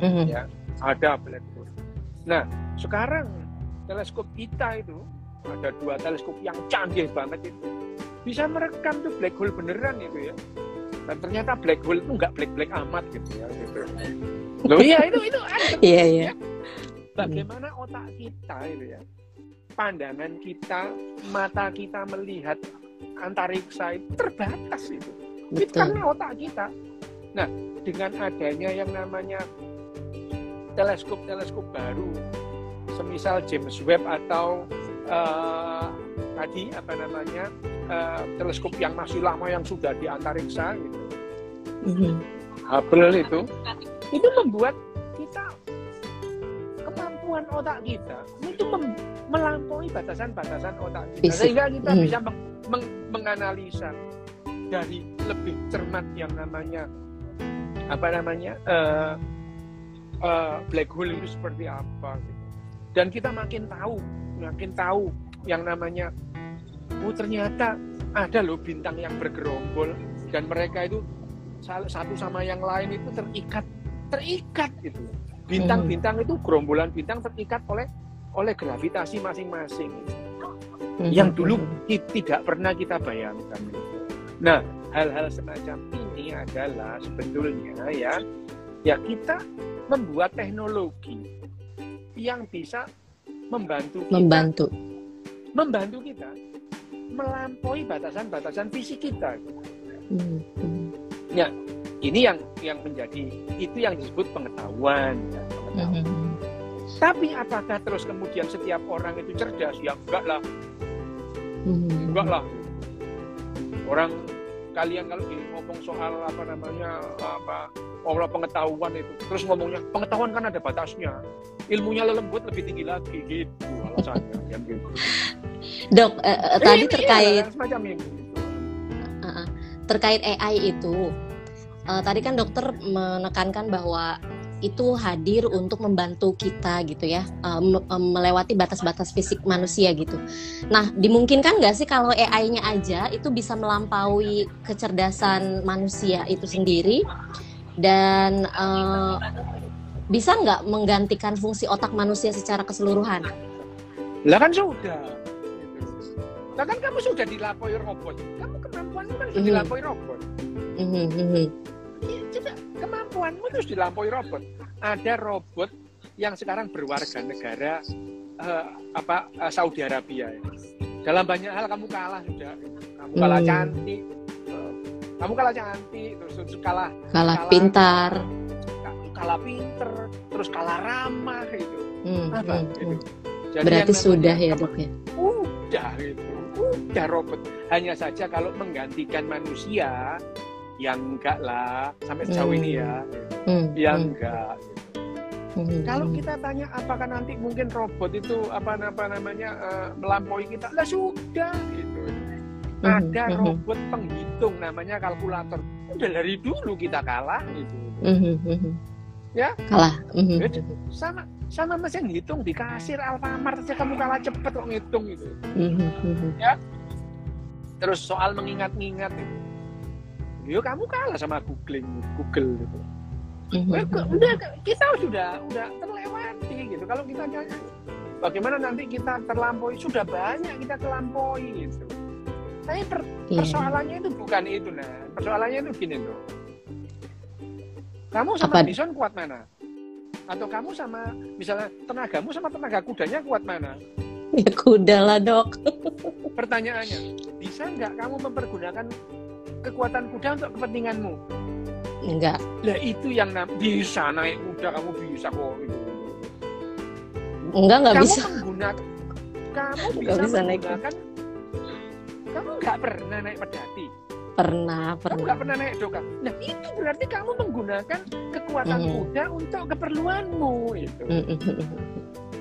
Mm-hmm. Ya, ada black hole. Nah, sekarang teleskop kita itu ada dua teleskop yang canggih banget itu bisa merekam tuh black hole beneran itu ya. Dan ternyata black hole itu nggak black-black amat gitu ya. Gitu. Loh iya itu itu ada. Iya iya. Ya. Bagaimana otak kita itu ya? Pandangan kita, mata kita melihat antariksa itu terbatas itu Betul. Itu karena otak kita. Nah, dengan adanya yang namanya teleskop-teleskop baru, semisal James Webb atau uh, tadi apa namanya uh, teleskop yang masih lama yang sudah di antariksa gitu, mm-hmm. Hubble itu, itu membuat kita kemampuan otak kita itu mem- melampaui batasan-batasan otak kita sehingga kita mm. bisa meng- meng- menganalisa dari lebih cermat yang namanya apa namanya uh, uh, black hole itu seperti apa gitu. dan kita makin tahu makin tahu yang namanya oh ternyata ada loh bintang yang bergerombol dan mereka itu satu sama yang lain itu terikat terikat gitu bintang-bintang itu gerombolan bintang terikat oleh oleh gravitasi masing-masing hmm. yang dulu tidak pernah kita bayangkan. Nah, hal-hal semacam ini adalah sebetulnya ya ya kita membuat teknologi yang bisa membantu kita, membantu membantu kita melampaui batasan-batasan fisik kita. Hmm. Ya, ini yang yang menjadi itu yang disebut pengetahuan. Ya, pengetahuan. Hmm. Tapi apakah terus kemudian setiap orang itu cerdas? Ya enggak lah. Hmm. Enggak lah. Orang kalian kalau ngomong soal apa namanya apa olah pengetahuan itu terus ngomongnya pengetahuan kan ada batasnya ilmunya lembut lebih tinggi lagi gitu alasannya. <laughs> Yang gitu. Dok eh, eh, tadi terkait ya, semacam ini. Uh, uh, terkait AI itu uh, tadi kan dokter menekankan bahwa itu hadir untuk membantu kita gitu ya um, melewati batas-batas fisik manusia gitu. Nah dimungkinkan nggak sih kalau AI-nya aja itu bisa melampaui kecerdasan manusia itu sendiri dan uh, bisa nggak menggantikan fungsi otak manusia secara keseluruhan? Lah kan sudah. Lah kan kamu sudah dilampaui robot. Kamu kemampuanmu kan sudah mm -hmm. dilampaui robot. Mm -hmm coba kemampuanmu terus dilampaui robot. Ada robot yang sekarang berwarga negara uh, apa uh, Saudi Arabia. Ya. Dalam banyak hal kamu kalah sudah. Kamu kalah hmm. cantik. Kamu kalah cantik, terus, terus kalah kalah, kalah pintar. Kalah pinter, terus kalah ramah itu. Hmm, apa hmm, gitu. Jadi Berarti sudah ya, Dok ya. Udah gitu. Udah robot. Hanya saja kalau menggantikan manusia yang enggak lah sampai sejauh hmm. ini ya hmm. yang hmm. enggak Hmm. Kalau kita tanya apakah nanti mungkin robot itu apa apa namanya uh, melampaui kita, lah sudah gitu. Hmm. Ada hmm. robot penghitung namanya kalkulator. Udah dari dulu kita kalah gitu. Hmm. Ya kalah. Hmm. Sama sama mesin hitung di kasir Alfamart saja kamu kalah cepet kok ngitung gitu. Hmm. Ya. Terus soal mengingat-ingat itu yo kamu kalah sama googling Google gitu. Mm-hmm. udah kita sudah udah terlewati gitu. Kalau kita nyanyi bagaimana nanti kita terlampaui? Sudah banyak kita terlampaui gitu. Tapi per, yeah. persoalannya itu bukan itu nah persoalannya itu gini loh kamu sama Apa? bison kuat mana? Atau kamu sama misalnya tenagamu sama tenaga kudanya kuat mana? Ya kuda lah dok. Pertanyaannya bisa nggak kamu mempergunakan kekuatan kuda untuk kepentinganmu? Enggak. Lah itu yang bisa naik kuda kamu bisa kok itu. Enggak enggak kamu bisa. Menggunakan, kamu bisa, bisa menggunakan. Naik. Kamu nggak pernah naik pedati. Pernah, pernah. Kamu nggak pernah naik doka. Nah itu berarti kamu menggunakan kekuatan mm. kuda untuk keperluanmu itu.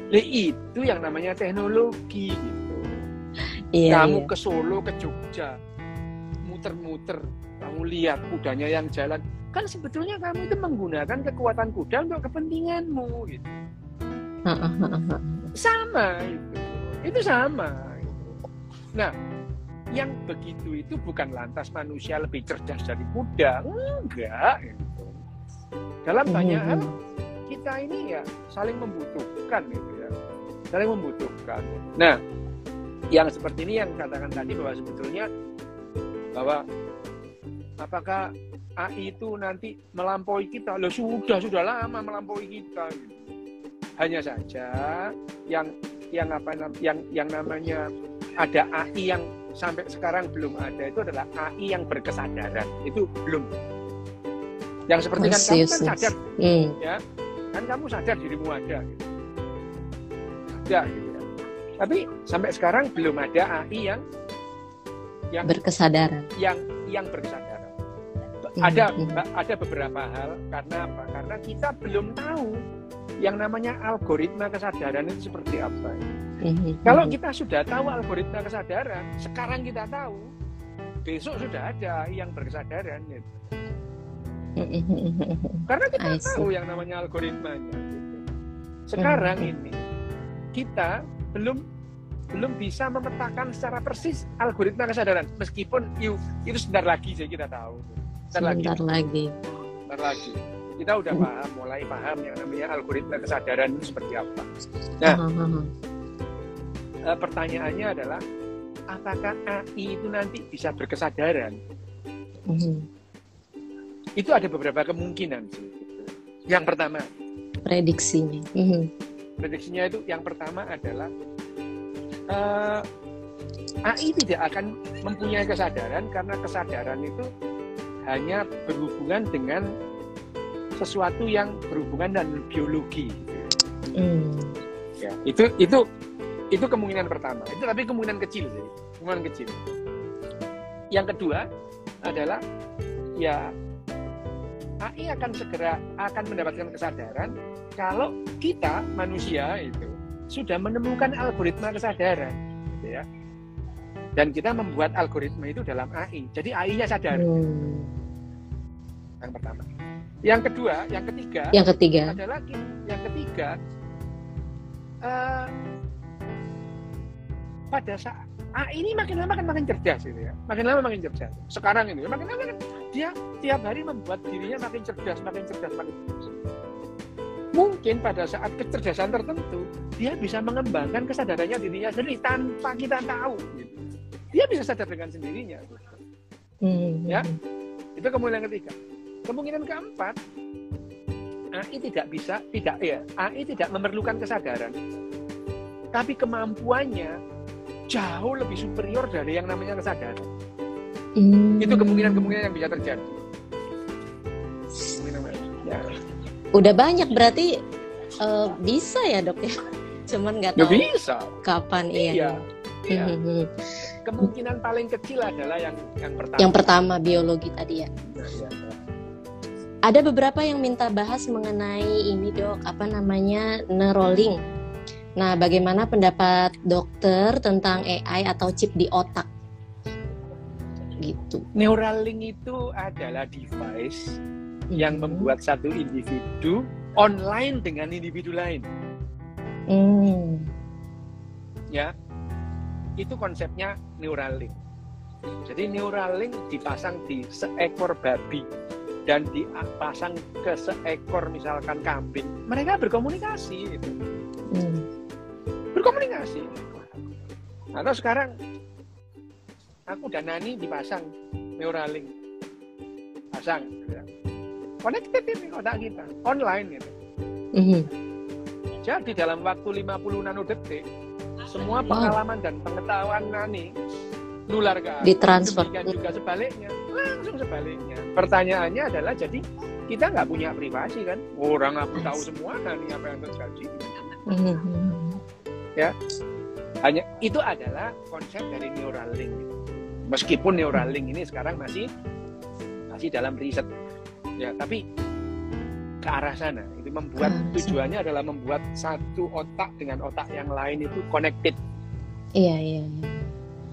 Nah, itu yang namanya teknologi gitu. Iya, kamu iya. ke Solo, ke Jogja, muter-muter. Kamu lihat kudanya yang jalan. Kan sebetulnya kamu itu menggunakan kekuatan kuda untuk kepentinganmu gitu. Sama itu. Itu sama. Nah yang begitu itu bukan lantas manusia lebih cerdas dari kuda. Enggak gitu. dalam hmm, banyak hmm, hal hmm. kita ini ya saling membutuhkan gitu ya. Saling membutuhkan. Nah yang seperti ini yang katakan tadi bahwa sebetulnya bahwa apakah AI itu nanti melampaui kita? Loh sudah sudah lama melampaui kita. Gitu. Hanya saja yang yang apa yang yang namanya ada AI yang sampai sekarang belum ada itu adalah AI yang berkesadaran itu belum. Yang seperti kan kamu kan sadar, mm. ya kan kamu sadar dirimu ada, gitu. ada gitu ya. Tapi sampai sekarang belum ada AI yang yang berkesadaran yang yang berkesadaran hmm. ada hmm. ada beberapa hal karena apa karena kita belum tahu yang namanya algoritma kesadaran itu seperti apa hmm. kalau kita sudah tahu algoritma kesadaran sekarang kita tahu besok sudah ada yang berkesadaran gitu. Karena kita tahu yang namanya algoritmanya. Gitu. Sekarang ini kita belum belum bisa memetakan secara persis algoritma kesadaran. Meskipun itu, itu sebentar lagi sih kita tahu. Sebentar, sebentar lagi. lagi sebentar lagi. Kita udah paham mulai paham yang namanya algoritma kesadaran itu seperti apa. Nah -huh. uh, pertanyaannya adalah apakah AI itu nanti bisa berkesadaran? -huh. itu ada beberapa kemungkinan sih. Yang pertama. Prediksinya. -huh. prediksinya itu yang pertama adalah uh, eh, AI tidak akan mempunyai kesadaran karena kesadaran itu hanya berhubungan dengan sesuatu yang berhubungan dengan biologi. Hmm. Ya, itu itu itu kemungkinan pertama. Itu tapi kemungkinan kecil sih, kemungkinan kecil. Yang kedua adalah ya AI akan segera akan mendapatkan kesadaran kalau kita manusia itu sudah menemukan algoritma kesadaran, gitu ya. Dan kita membuat algoritma itu dalam AI. Jadi AI-nya sadar. Hmm. Yang pertama. Yang kedua, yang ketiga. Yang ketiga adalah yang ketiga. Uh, pada saat AI ini makin lama makin makin cerdas gitu ya. Makin lama makin cerdas. Sekarang ini makin lama makin, dia tiap hari membuat dirinya makin cerdas, makin cerdas, makin cerdas mungkin pada saat kecerdasan tertentu dia bisa mengembangkan kesadarannya dirinya sendiri tanpa kita tahu. Gitu. dia bisa sadar dengan sendirinya. Hmm. ya. Itu kemungkinan ketiga. Kemungkinan keempat AI tidak bisa tidak ya AI tidak memerlukan kesadaran. Tapi kemampuannya jauh lebih superior dari yang namanya kesadaran. Hmm. itu kemungkinan-kemungkinan yang bisa terjadi. Ya. Udah banyak berarti uh, bisa ya dok ya cuman nggak tahu bisa kapan iya, iya. iya. Hmm, hmm, hmm. kemungkinan paling kecil adalah yang yang pertama yang pertama biologi tadi ya iya, iya. ada beberapa yang minta bahas mengenai ini dok apa namanya neuralink nah bagaimana pendapat dokter tentang AI atau chip di otak gitu Neuralink itu adalah device yang membuat satu individu online dengan individu lain. Hmm. Ya, itu konsepnya Neuralink. Jadi Neuralink dipasang di seekor babi dan dipasang ke seekor misalkan kambing. Mereka berkomunikasi itu. Hmm. Berkomunikasi. Atau sekarang aku dan Nani dipasang Neuralink. Pasang. Ya connected ini otak kita online gitu mm-hmm. Jadi dalam waktu 50 nanodetik semua pengalaman wow. dan pengetahuan Nani nular ke ditransfer. Juga sebaliknya. Langsung sebaliknya. Pertanyaannya adalah jadi kita nggak punya privasi kan? Orang aku tahu semua Nani apa yang terjadi mm-hmm. ya. Hanya itu adalah konsep dari Neuralink meskipun Neuralink ini sekarang masih masih dalam riset. Ya tapi ke arah sana itu membuat hmm, tujuannya adalah membuat satu otak dengan otak yang lain itu connected iya iya, iya.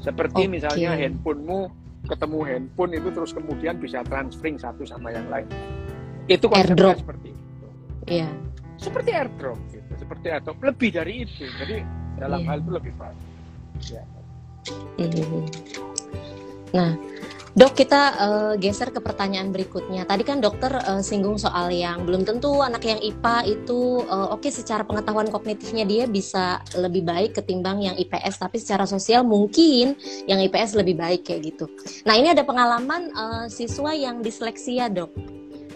seperti okay. misalnya handphonemu ketemu handphone itu terus kemudian bisa transferring satu sama yang lain itu konsepnya airdrop. seperti itu iya seperti airdrop gitu seperti airdrop lebih dari itu jadi dalam yeah. hal itu lebih baik ya. Mm -hmm. nah Dok, kita uh, geser ke pertanyaan berikutnya. Tadi kan dokter uh, singgung soal yang belum tentu anak yang IPA itu uh, oke okay, secara pengetahuan kognitifnya dia bisa lebih baik ketimbang yang IPS, tapi secara sosial mungkin yang IPS lebih baik kayak gitu. Nah ini ada pengalaman uh, siswa yang disleksia dok.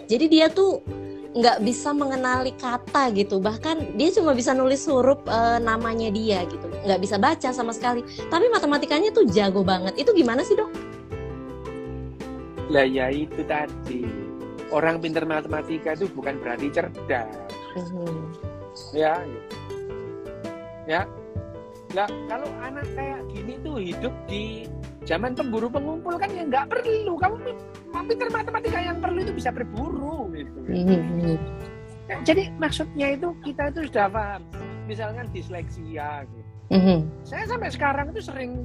Jadi dia tuh nggak bisa mengenali kata gitu, bahkan dia cuma bisa nulis huruf uh, namanya dia gitu, nggak bisa baca sama sekali. Tapi matematikanya tuh jago banget. Itu gimana sih dok? Lah ya itu tadi. Orang pintar matematika itu bukan berarti cerdas. Mm-hmm. ya ya. Lah kalau anak kayak gini tuh hidup di zaman pemburu pengumpul kan ya nggak perlu. Kamu pintar matematika yang perlu itu bisa berburu gitu. Mm-hmm. ya, jadi maksudnya itu kita itu sudah paham. Misalnya disleksia gitu. Mm-hmm. saya sampai sekarang itu sering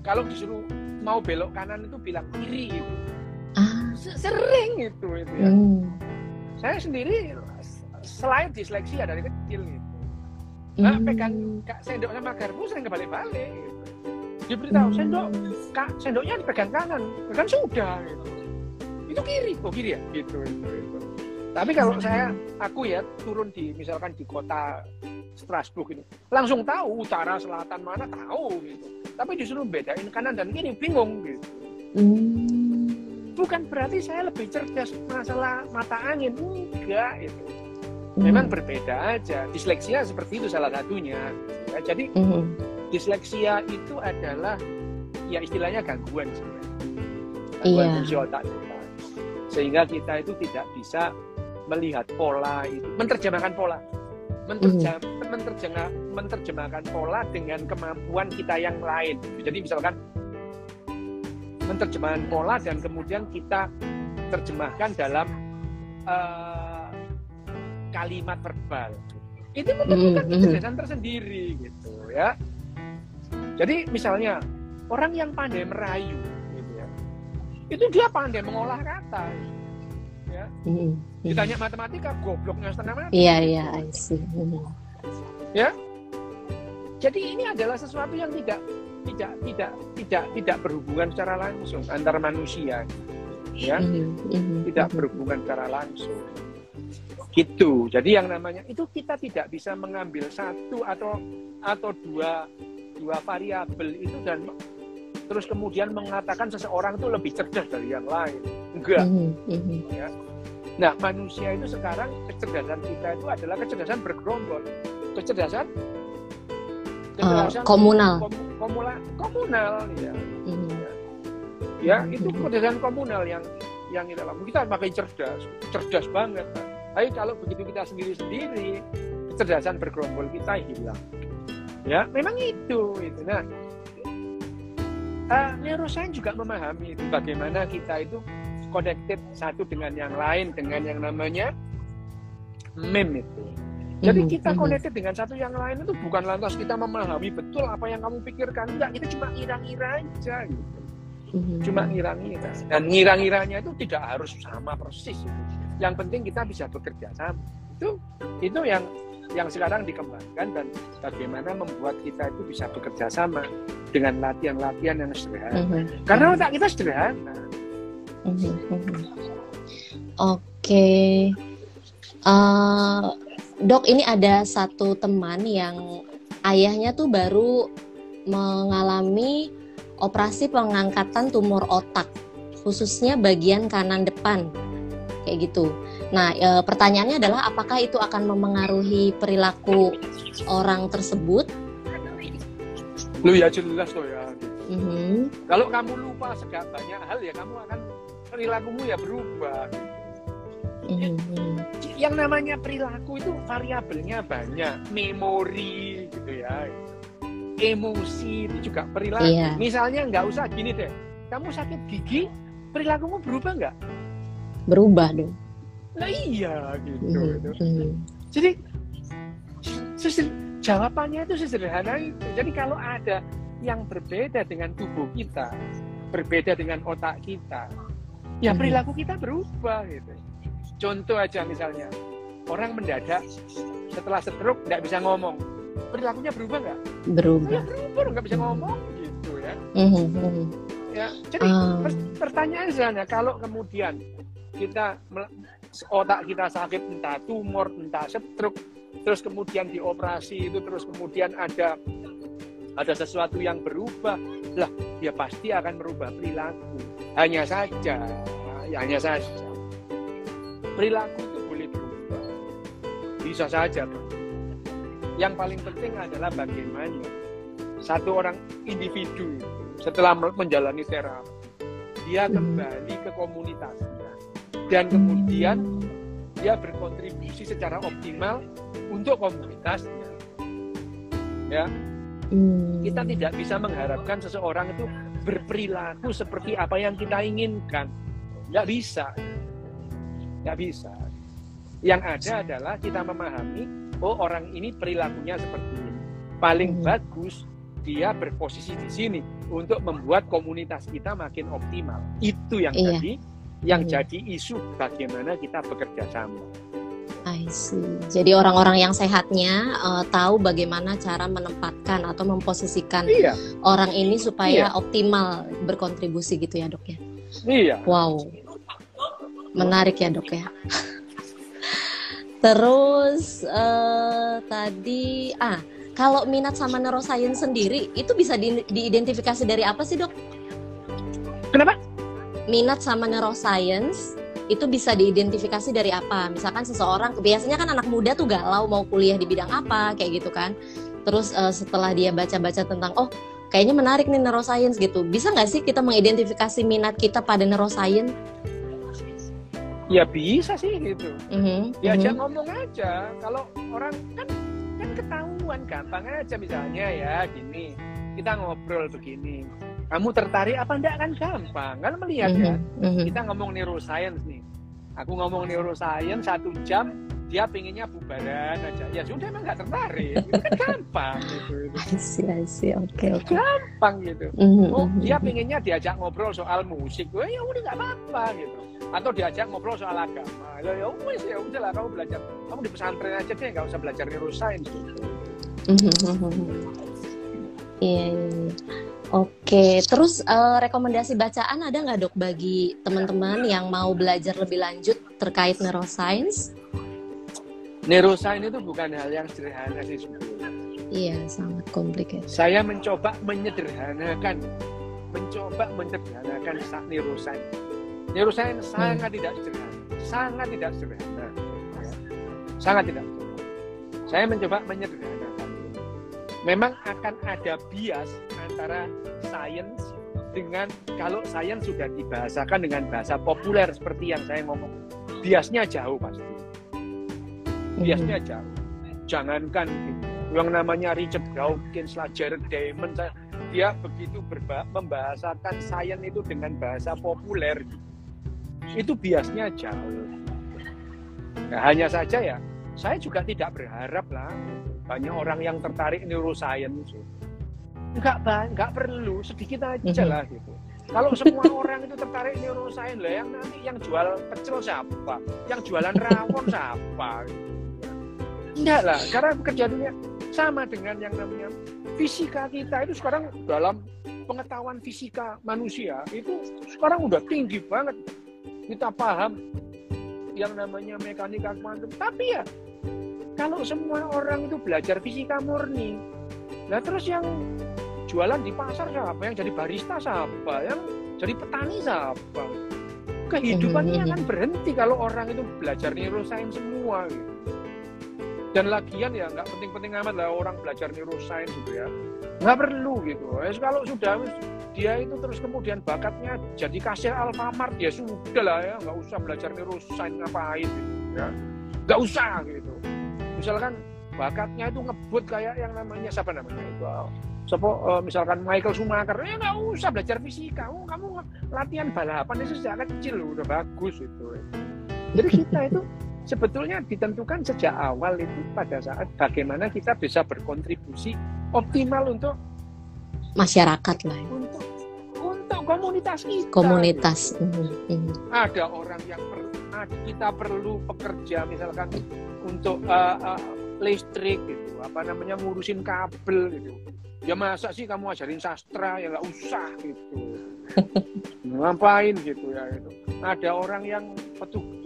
kalau disuruh mau belok kanan itu bilang kiri gitu. Ah. sering itu, itu ya. Hmm. Saya sendiri selain disleksi ya dari kecil gitu. Nah, hmm. pegang kak sendok sama garpu sering kebalik-balik gitu. Diberitahu hmm. sendok, kak sendoknya dipegang kanan, kan sudah gitu. Itu kiri, kok kiri ya, gitu, gitu, gitu. Tapi kalau hmm. saya, aku ya turun di misalkan di kota Strasbourg ini, langsung tahu utara, selatan mana tahu gitu. Tapi disuruh bedain kanan dan kiri bingung gitu. Hmm. Bukan berarti saya lebih cerdas masalah mata angin, enggak itu. Memang hmm. berbeda aja. Disleksia seperti itu salah satunya. Ya, jadi hmm. disleksia itu adalah ya istilahnya gangguan sebenarnya. Gangguan yeah. fungsi otak kita. Sehingga kita itu tidak bisa melihat pola itu, menerjemahkan pola mm. menerjemah, menerjemahkan pola dengan kemampuan kita yang lain. Jadi misalkan menerjemahkan pola dan kemudian kita terjemahkan dalam uh, kalimat verbal. Itu memerlukan mm. kecerdasan tersendiri gitu ya. Jadi misalnya orang yang pandai merayu gitu ya. Itu dia pandai mengolah kata. Ya. Mm-hmm. Ditanya matematika, gobloknya setengah mati. Iya, iya, I see. Ya. Jadi ini adalah sesuatu yang tidak tidak tidak tidak tidak berhubungan secara langsung antara manusia. Ya. Mm-hmm. Tidak berhubungan secara langsung. Gitu. Jadi yang namanya itu kita tidak bisa mengambil satu atau atau dua dua variabel itu dan terus kemudian mengatakan seseorang itu lebih cerdas dari yang lain. Enggak. Ya. Nah, manusia itu sekarang kecerdasan kita itu adalah kecerdasan bergerombol. Kecerdasan kecerdasan uh, komunal. Kom, komula, komunal ya. Mm. Ya, mm itu kecerdasan komunal yang yang kita lakukan. Kita pakai cerdas, cerdas banget. Tapi kalau begitu kita sendiri-sendiri, kecerdasan bergerombol kita hilang. Ya, memang itu itu. Nah, uh, neuroscience juga memahami itu bagaimana kita itu connected satu dengan yang lain dengan yang namanya mem itu. Jadi mhm, kita mhm. connected dengan satu yang lain itu bukan lantas kita memahami betul apa yang kamu pikirkan, enggak, kita cuma ngira-ngira aja gitu. Cuma ngira-ngira. Dan ngira-ngiranya itu tidak harus sama persis. Yang penting kita bisa bekerja sama. Itu itu yang yang sekarang dikembangkan dan bagaimana membuat kita itu bisa bekerja sama dengan latihan-latihan yang sederhana. -hmm. Karena otak kita sederhana. -hmm. Oke, okay. uh, eh, dok ini ada satu teman yang ayahnya tuh baru mengalami operasi pengangkatan tumor otak, khususnya bagian kanan depan, kayak gitu. Nah, e, pertanyaannya adalah apakah itu akan memengaruhi perilaku orang tersebut? Lu ya jelas loh ya. Mm -hmm. Kalau kamu lupa segala banyak hal ya kamu akan perilakumu ya berubah. Mm -hmm. Yang namanya perilaku itu variabelnya banyak, memori gitu ya, emosi itu juga perilaku. Yeah. Misalnya nggak usah gini deh, kamu sakit gigi, perilakumu berubah nggak? Berubah dong Nah iya gitu. Mm-hmm. Jadi jawabannya itu sederhana itu. Jadi kalau ada yang berbeda dengan tubuh kita, berbeda dengan otak kita, ya mm-hmm. perilaku kita berubah gitu. Contoh aja misalnya, orang mendadak setelah stroke nggak bisa ngomong, perilakunya berubah nggak? Berubah. Ya, berubah nggak bisa ngomong gitu ya. Mm-hmm. Ya, jadi um. pertanyaan sebenarnya kalau kemudian kita otak kita sakit entah tumor entah stroke terus kemudian dioperasi itu terus kemudian ada ada sesuatu yang berubah lah ya pasti akan merubah perilaku hanya saja ya hanya saja perilaku itu boleh berubah bisa saja bro. yang paling penting adalah bagaimana satu orang individu setelah menjalani terapi dia hmm. kembali ke komunitas dan kemudian dia berkontribusi secara optimal untuk komunitasnya. Ya, hmm. kita tidak bisa mengharapkan seseorang itu berperilaku seperti apa yang kita inginkan. Nggak bisa, nggak bisa. Yang ada adalah kita memahami, oh orang ini perilakunya seperti ini. Paling hmm. bagus dia berposisi di sini untuk membuat komunitas kita makin optimal. Itu yang iya. tadi Yang hmm. jadi isu bagaimana kita bekerja sama. I see. Jadi orang-orang yang sehatnya uh, tahu bagaimana cara menempatkan atau memposisikan iya. orang ini supaya iya. optimal berkontribusi gitu ya dok ya. Iya. Wow. Menarik ya dok ya. Terus uh, tadi ah kalau minat sama neuroscience sendiri itu bisa di, diidentifikasi dari apa sih dok? Kenapa? Minat sama neuroscience itu bisa diidentifikasi dari apa? Misalkan seseorang biasanya kan anak muda tuh galau mau kuliah di bidang apa kayak gitu kan. Terus uh, setelah dia baca-baca tentang oh kayaknya menarik nih neuroscience gitu. Bisa nggak sih kita mengidentifikasi minat kita pada neuroscience? Ya bisa sih gitu. Mm-hmm. Diajak mm-hmm. ngomong aja. Kalau orang kan kan ketahuan gampang aja misalnya ya gini kita ngobrol begini kamu tertarik apa enggak kan gampang kan melihat mm -hmm. ya mm-hmm. kita ngomong neuroscience nih aku ngomong neuroscience satu jam dia pinginnya bubaran aja ya sudah emang nggak tertarik itu kan gampang gitu, <laughs> gitu. I see, oke okay, okay. gampang gitu mm-hmm. oh dia pinginnya diajak ngobrol soal musik gue ya udah nggak apa-apa gitu atau diajak ngobrol soal agama ya ya wes ya udah lah kamu belajar kamu di pesantren aja deh nggak usah belajar neuroscience gitu. Iya, iya, iya. Oke, terus uh, rekomendasi bacaan ada nggak dok bagi teman-teman yang mau belajar lebih lanjut terkait neuroscience? Neuroscience itu bukan hal yang sederhana sih sebetulnya. Iya, sangat komplikated. Saya mencoba menyederhanakan, mencoba menyederhanakan neuroscience. Neuroscience hmm. sangat tidak sederhana, sangat tidak sederhana, sangat tidak sederhana. Saya mencoba menyederhanakan. Memang akan ada bias antara sains dengan kalau sains sudah dibahasakan dengan bahasa populer seperti yang saya ngomong, biasnya jauh pasti biasnya hmm. jauh. Jangankan yang namanya Richard Dawkins lah, Jared Diamond, dia begitu berba- membahasakan sains itu dengan bahasa populer. Itu biasnya jauh. Nah, hanya saja ya, saya juga tidak berharap lah banyak orang yang tertarik neuroscience. Enggak, enggak perlu, sedikit aja hmm. lah gitu. Kalau semua <laughs> orang itu tertarik neuroscience lah, yang nanti yang jual pecel siapa? Yang jualan rawon siapa? Enggak lah, karena pekerjaannya sama dengan yang namanya fisika kita itu sekarang dalam pengetahuan fisika manusia itu sekarang udah tinggi banget. Kita paham yang namanya mekanika kuantum. Tapi ya kalau semua orang itu belajar fisika murni, nah terus yang jualan di pasar siapa? Yang jadi barista siapa? Yang jadi petani siapa? Kehidupannya akan berhenti kalau orang itu belajar neuroscience semua. Gitu dan lagian ya nggak penting-penting amat lah orang belajar neuroscience gitu ya nggak perlu gitu ya, kalau sudah dia itu terus kemudian bakatnya jadi kasir Alfamart ya sudah lah ya nggak usah belajar neuroscience ngapain gitu ya nggak usah gitu misalkan bakatnya itu ngebut kayak yang namanya siapa namanya itu? Sopo, uh, misalkan Michael Schumacher. Ya nggak usah belajar fisika. Oh, kamu latihan balapan itu sejak kecil udah bagus itu. Jadi kita itu sebetulnya ditentukan sejak awal itu pada saat bagaimana kita bisa berkontribusi optimal untuk masyarakat lah. Untuk untuk komunitas kita. Komunitas gitu. ada orang yang per, kita perlu pekerja misalkan untuk uh, uh, listrik gitu apa namanya ngurusin kabel gitu. Ya masa sih kamu ajarin sastra? Ya nggak usah gitu. <laughs> Ngapain gitu ya itu ada orang yang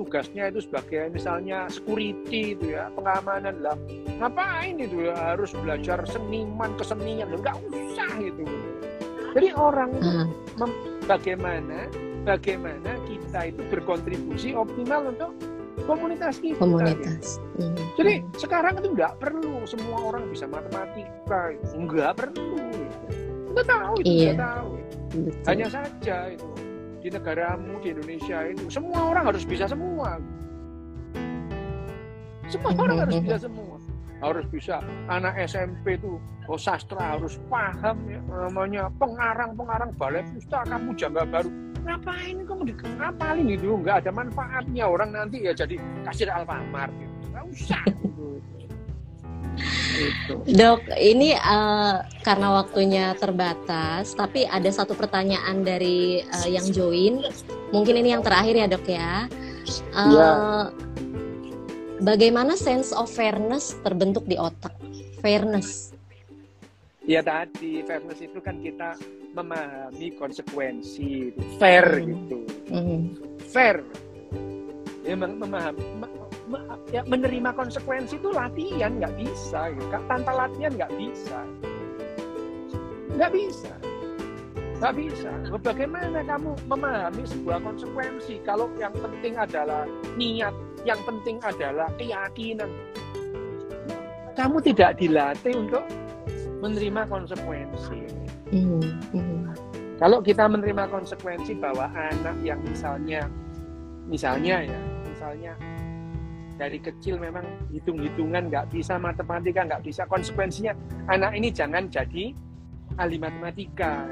tugasnya itu sebagai misalnya security itu ya pengamanan lah. Ngapain itu ya harus belajar seniman kesenian. Nggak usah gitu. Jadi orang hmm. bagaimana bagaimana kita itu berkontribusi optimal untuk komunitas kita komunitas gitu. hmm. jadi sekarang itu nggak perlu semua orang bisa matematika nggak perlu gitu. kita tahu itu iya. kita tahu Betul. hanya saja itu di negaramu di Indonesia itu semua orang harus bisa semua semua orang harus bisa semua harus bisa anak SMP itu oh sastra harus paham ya namanya pengarang pengarang balai pustaka kamu jangka baru ngapain kamu di ngapalin itu nggak ada manfaatnya orang nanti ya jadi kasir Alfamart gitu nggak usah gitu. <laughs> Gitu. Dok, ini uh, karena waktunya terbatas, tapi ada satu pertanyaan dari uh, yang join. Mungkin ini yang terakhir ya dok ya. Uh, ya. Bagaimana sense of fairness terbentuk di otak? Fairness. Ya tadi fairness itu kan kita memahami konsekuensi, fair mm. gitu, mm. fair. Ya memahami ya, menerima konsekuensi itu latihan nggak bisa gitu. tanpa latihan nggak bisa nggak bisa nggak bisa bagaimana kamu memahami sebuah konsekuensi kalau yang penting adalah niat yang penting adalah keyakinan kamu tidak dilatih untuk menerima konsekuensi mm -hmm. kalau kita menerima konsekuensi bahwa anak yang misalnya misalnya ya misalnya dari kecil memang hitung-hitungan nggak bisa, matematika nggak bisa, konsekuensinya anak ini jangan jadi ahli matematika.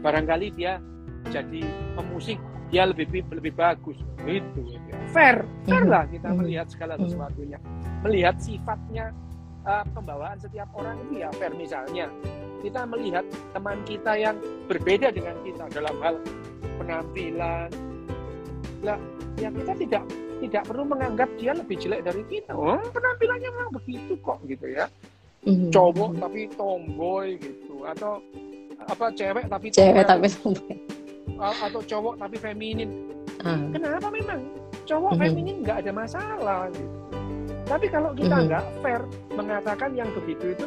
Barangkali dia jadi pemusik, dia lebih lebih bagus. Itu fair, fair mhm. lah kita melihat segala sesuatunya, melihat sifatnya uh, pembawaan setiap orang itu ya fair misalnya. Kita melihat teman kita yang berbeda dengan kita dalam hal penampilan, lah ya kita tidak tidak perlu menganggap dia lebih jelek dari kita. Oh, penampilannya memang begitu kok gitu ya. Mm-hmm. Cowok tapi tomboy gitu atau apa cewek tapi cewek tapi tomboy. Atau cowok tapi feminin. Mm. Kenapa memang cowok mm-hmm. feminin nggak ada masalah gitu. Tapi kalau kita mm-hmm. nggak mm-hmm. fair mengatakan yang begitu itu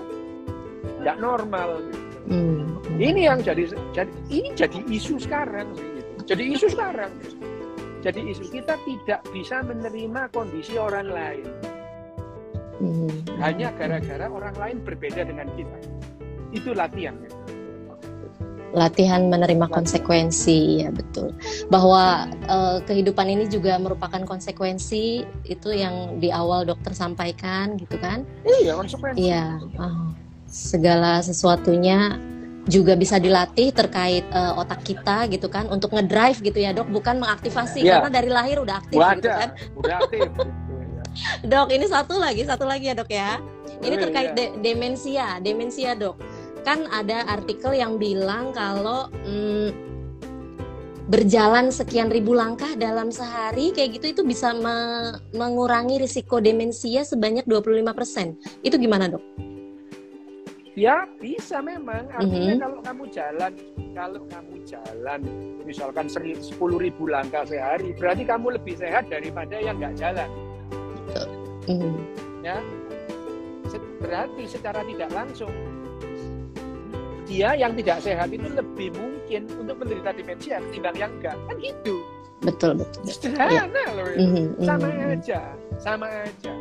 nggak normal gitu. Mm-hmm. Ini yang jadi jadi ini jadi isu sekarang gitu. Jadi isu sekarang. Gitu jadi isu kita tidak bisa menerima kondisi orang lain. Hmm. Hanya gara-gara orang lain berbeda dengan kita. Itu latihan. Latihan menerima konsekuensi, ya betul. Bahwa uh, kehidupan ini juga merupakan konsekuensi itu yang di awal dokter sampaikan, gitu kan? Iya, konsekuensi. Iya. Uh, segala sesuatunya juga bisa dilatih terkait uh, otak kita gitu kan untuk ngedrive gitu ya dok bukan mengaktifasi yeah. karena dari lahir udah aktif Wadah, gitu kan udah aktif gitu, ya. dok ini satu lagi satu lagi ya dok ya ini oh, terkait iya. de demensia demensia dok kan ada artikel yang bilang kalau hmm, berjalan sekian ribu langkah dalam sehari kayak gitu itu bisa me mengurangi risiko demensia sebanyak 25%. Itu gimana, Dok? Ya bisa memang. Artinya mm-hmm. kalau kamu jalan, kalau kamu jalan, misalkan sepuluh ribu langkah sehari, berarti kamu lebih sehat daripada yang nggak jalan. Mm-hmm. Ya, berarti secara tidak langsung dia yang tidak sehat itu lebih mungkin untuk menderita demensia ketimbang yang enggak kan gitu betul betul, sederhana ya. loh itu. Mm-hmm, sama mm-hmm. aja sama aja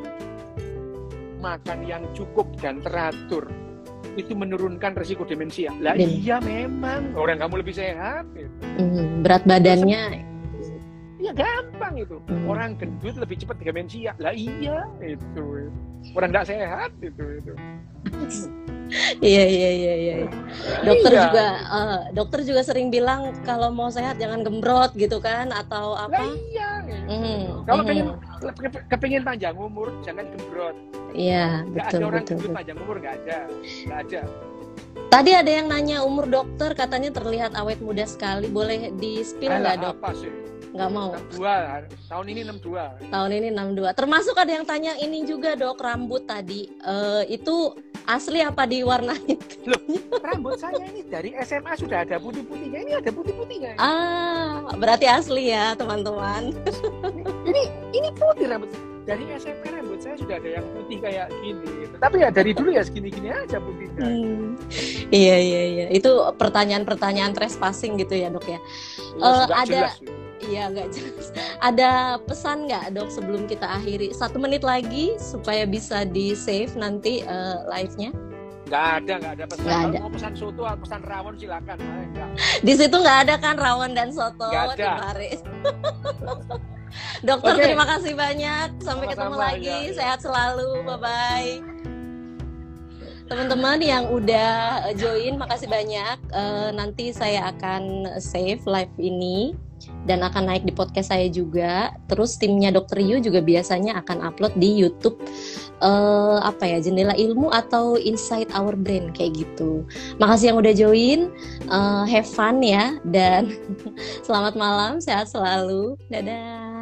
makan yang cukup dan teratur itu menurunkan resiko demensia. Lah Dem. iya memang orang kamu lebih sehat. Gitu. Mm, berat badannya. Gampang itu. Mm. Orang gendut lebih cepat demensia. Lah iya itu. Orang nggak sehat itu itu. Iya iya iya iya. Dokter iya. juga uh, dokter juga sering bilang kalau mau sehat jangan gembrot gitu kan atau apa? Lah iya. Mm, kalau mm. pengen kepingin panjang umur jangan gembrot. Iya, betul, ada orang betul, betul. panjang umur nggak ada, nggak ada. Tadi ada yang nanya umur dokter, katanya terlihat awet muda sekali. Boleh di spill nggak dok? Apa sih? Nggak mau. 62, tahun ini 62. Tahun ini 62. Termasuk ada yang tanya ini juga dok, rambut tadi. Uh, itu asli apa diwarnai? Loh, rambut saya ini dari SMA sudah ada putih-putihnya. Ini ada putih-putihnya. Ah, berarti asli ya teman-teman. ini ini putih rambut dari SMP rambut saya sudah ada yang putih kayak gini tapi ya dari dulu ya segini-gini aja putihnya hmm. iya iya iya itu pertanyaan-pertanyaan trespassing gitu ya dok ya, ya uh, ada gitu. Iya nggak jelas. <laughs> Ada pesan nggak dok sebelum kita akhiri satu menit lagi supaya bisa di save nanti uh, live-nya? Nggak ada, nggak ada pesan. Nggak ada. mau pesan soto, pesan rawon silakan. Nah, Di situ nggak ada kan rawon dan soto. Nggak ada. <laughs> Dokter okay. terima kasih banyak. Sampai Sama-sama, ketemu lagi. Ya. Sehat selalu. Bye bye. Teman-teman yang udah join, makasih banyak. Uh, nanti saya akan save live ini dan akan naik di podcast saya juga. Terus timnya Dokter Yu juga biasanya akan upload di YouTube uh, apa ya jendela ilmu atau inside our brain kayak gitu. Makasih yang udah join, uh, have fun ya dan <laughs> selamat malam, sehat selalu, dadah.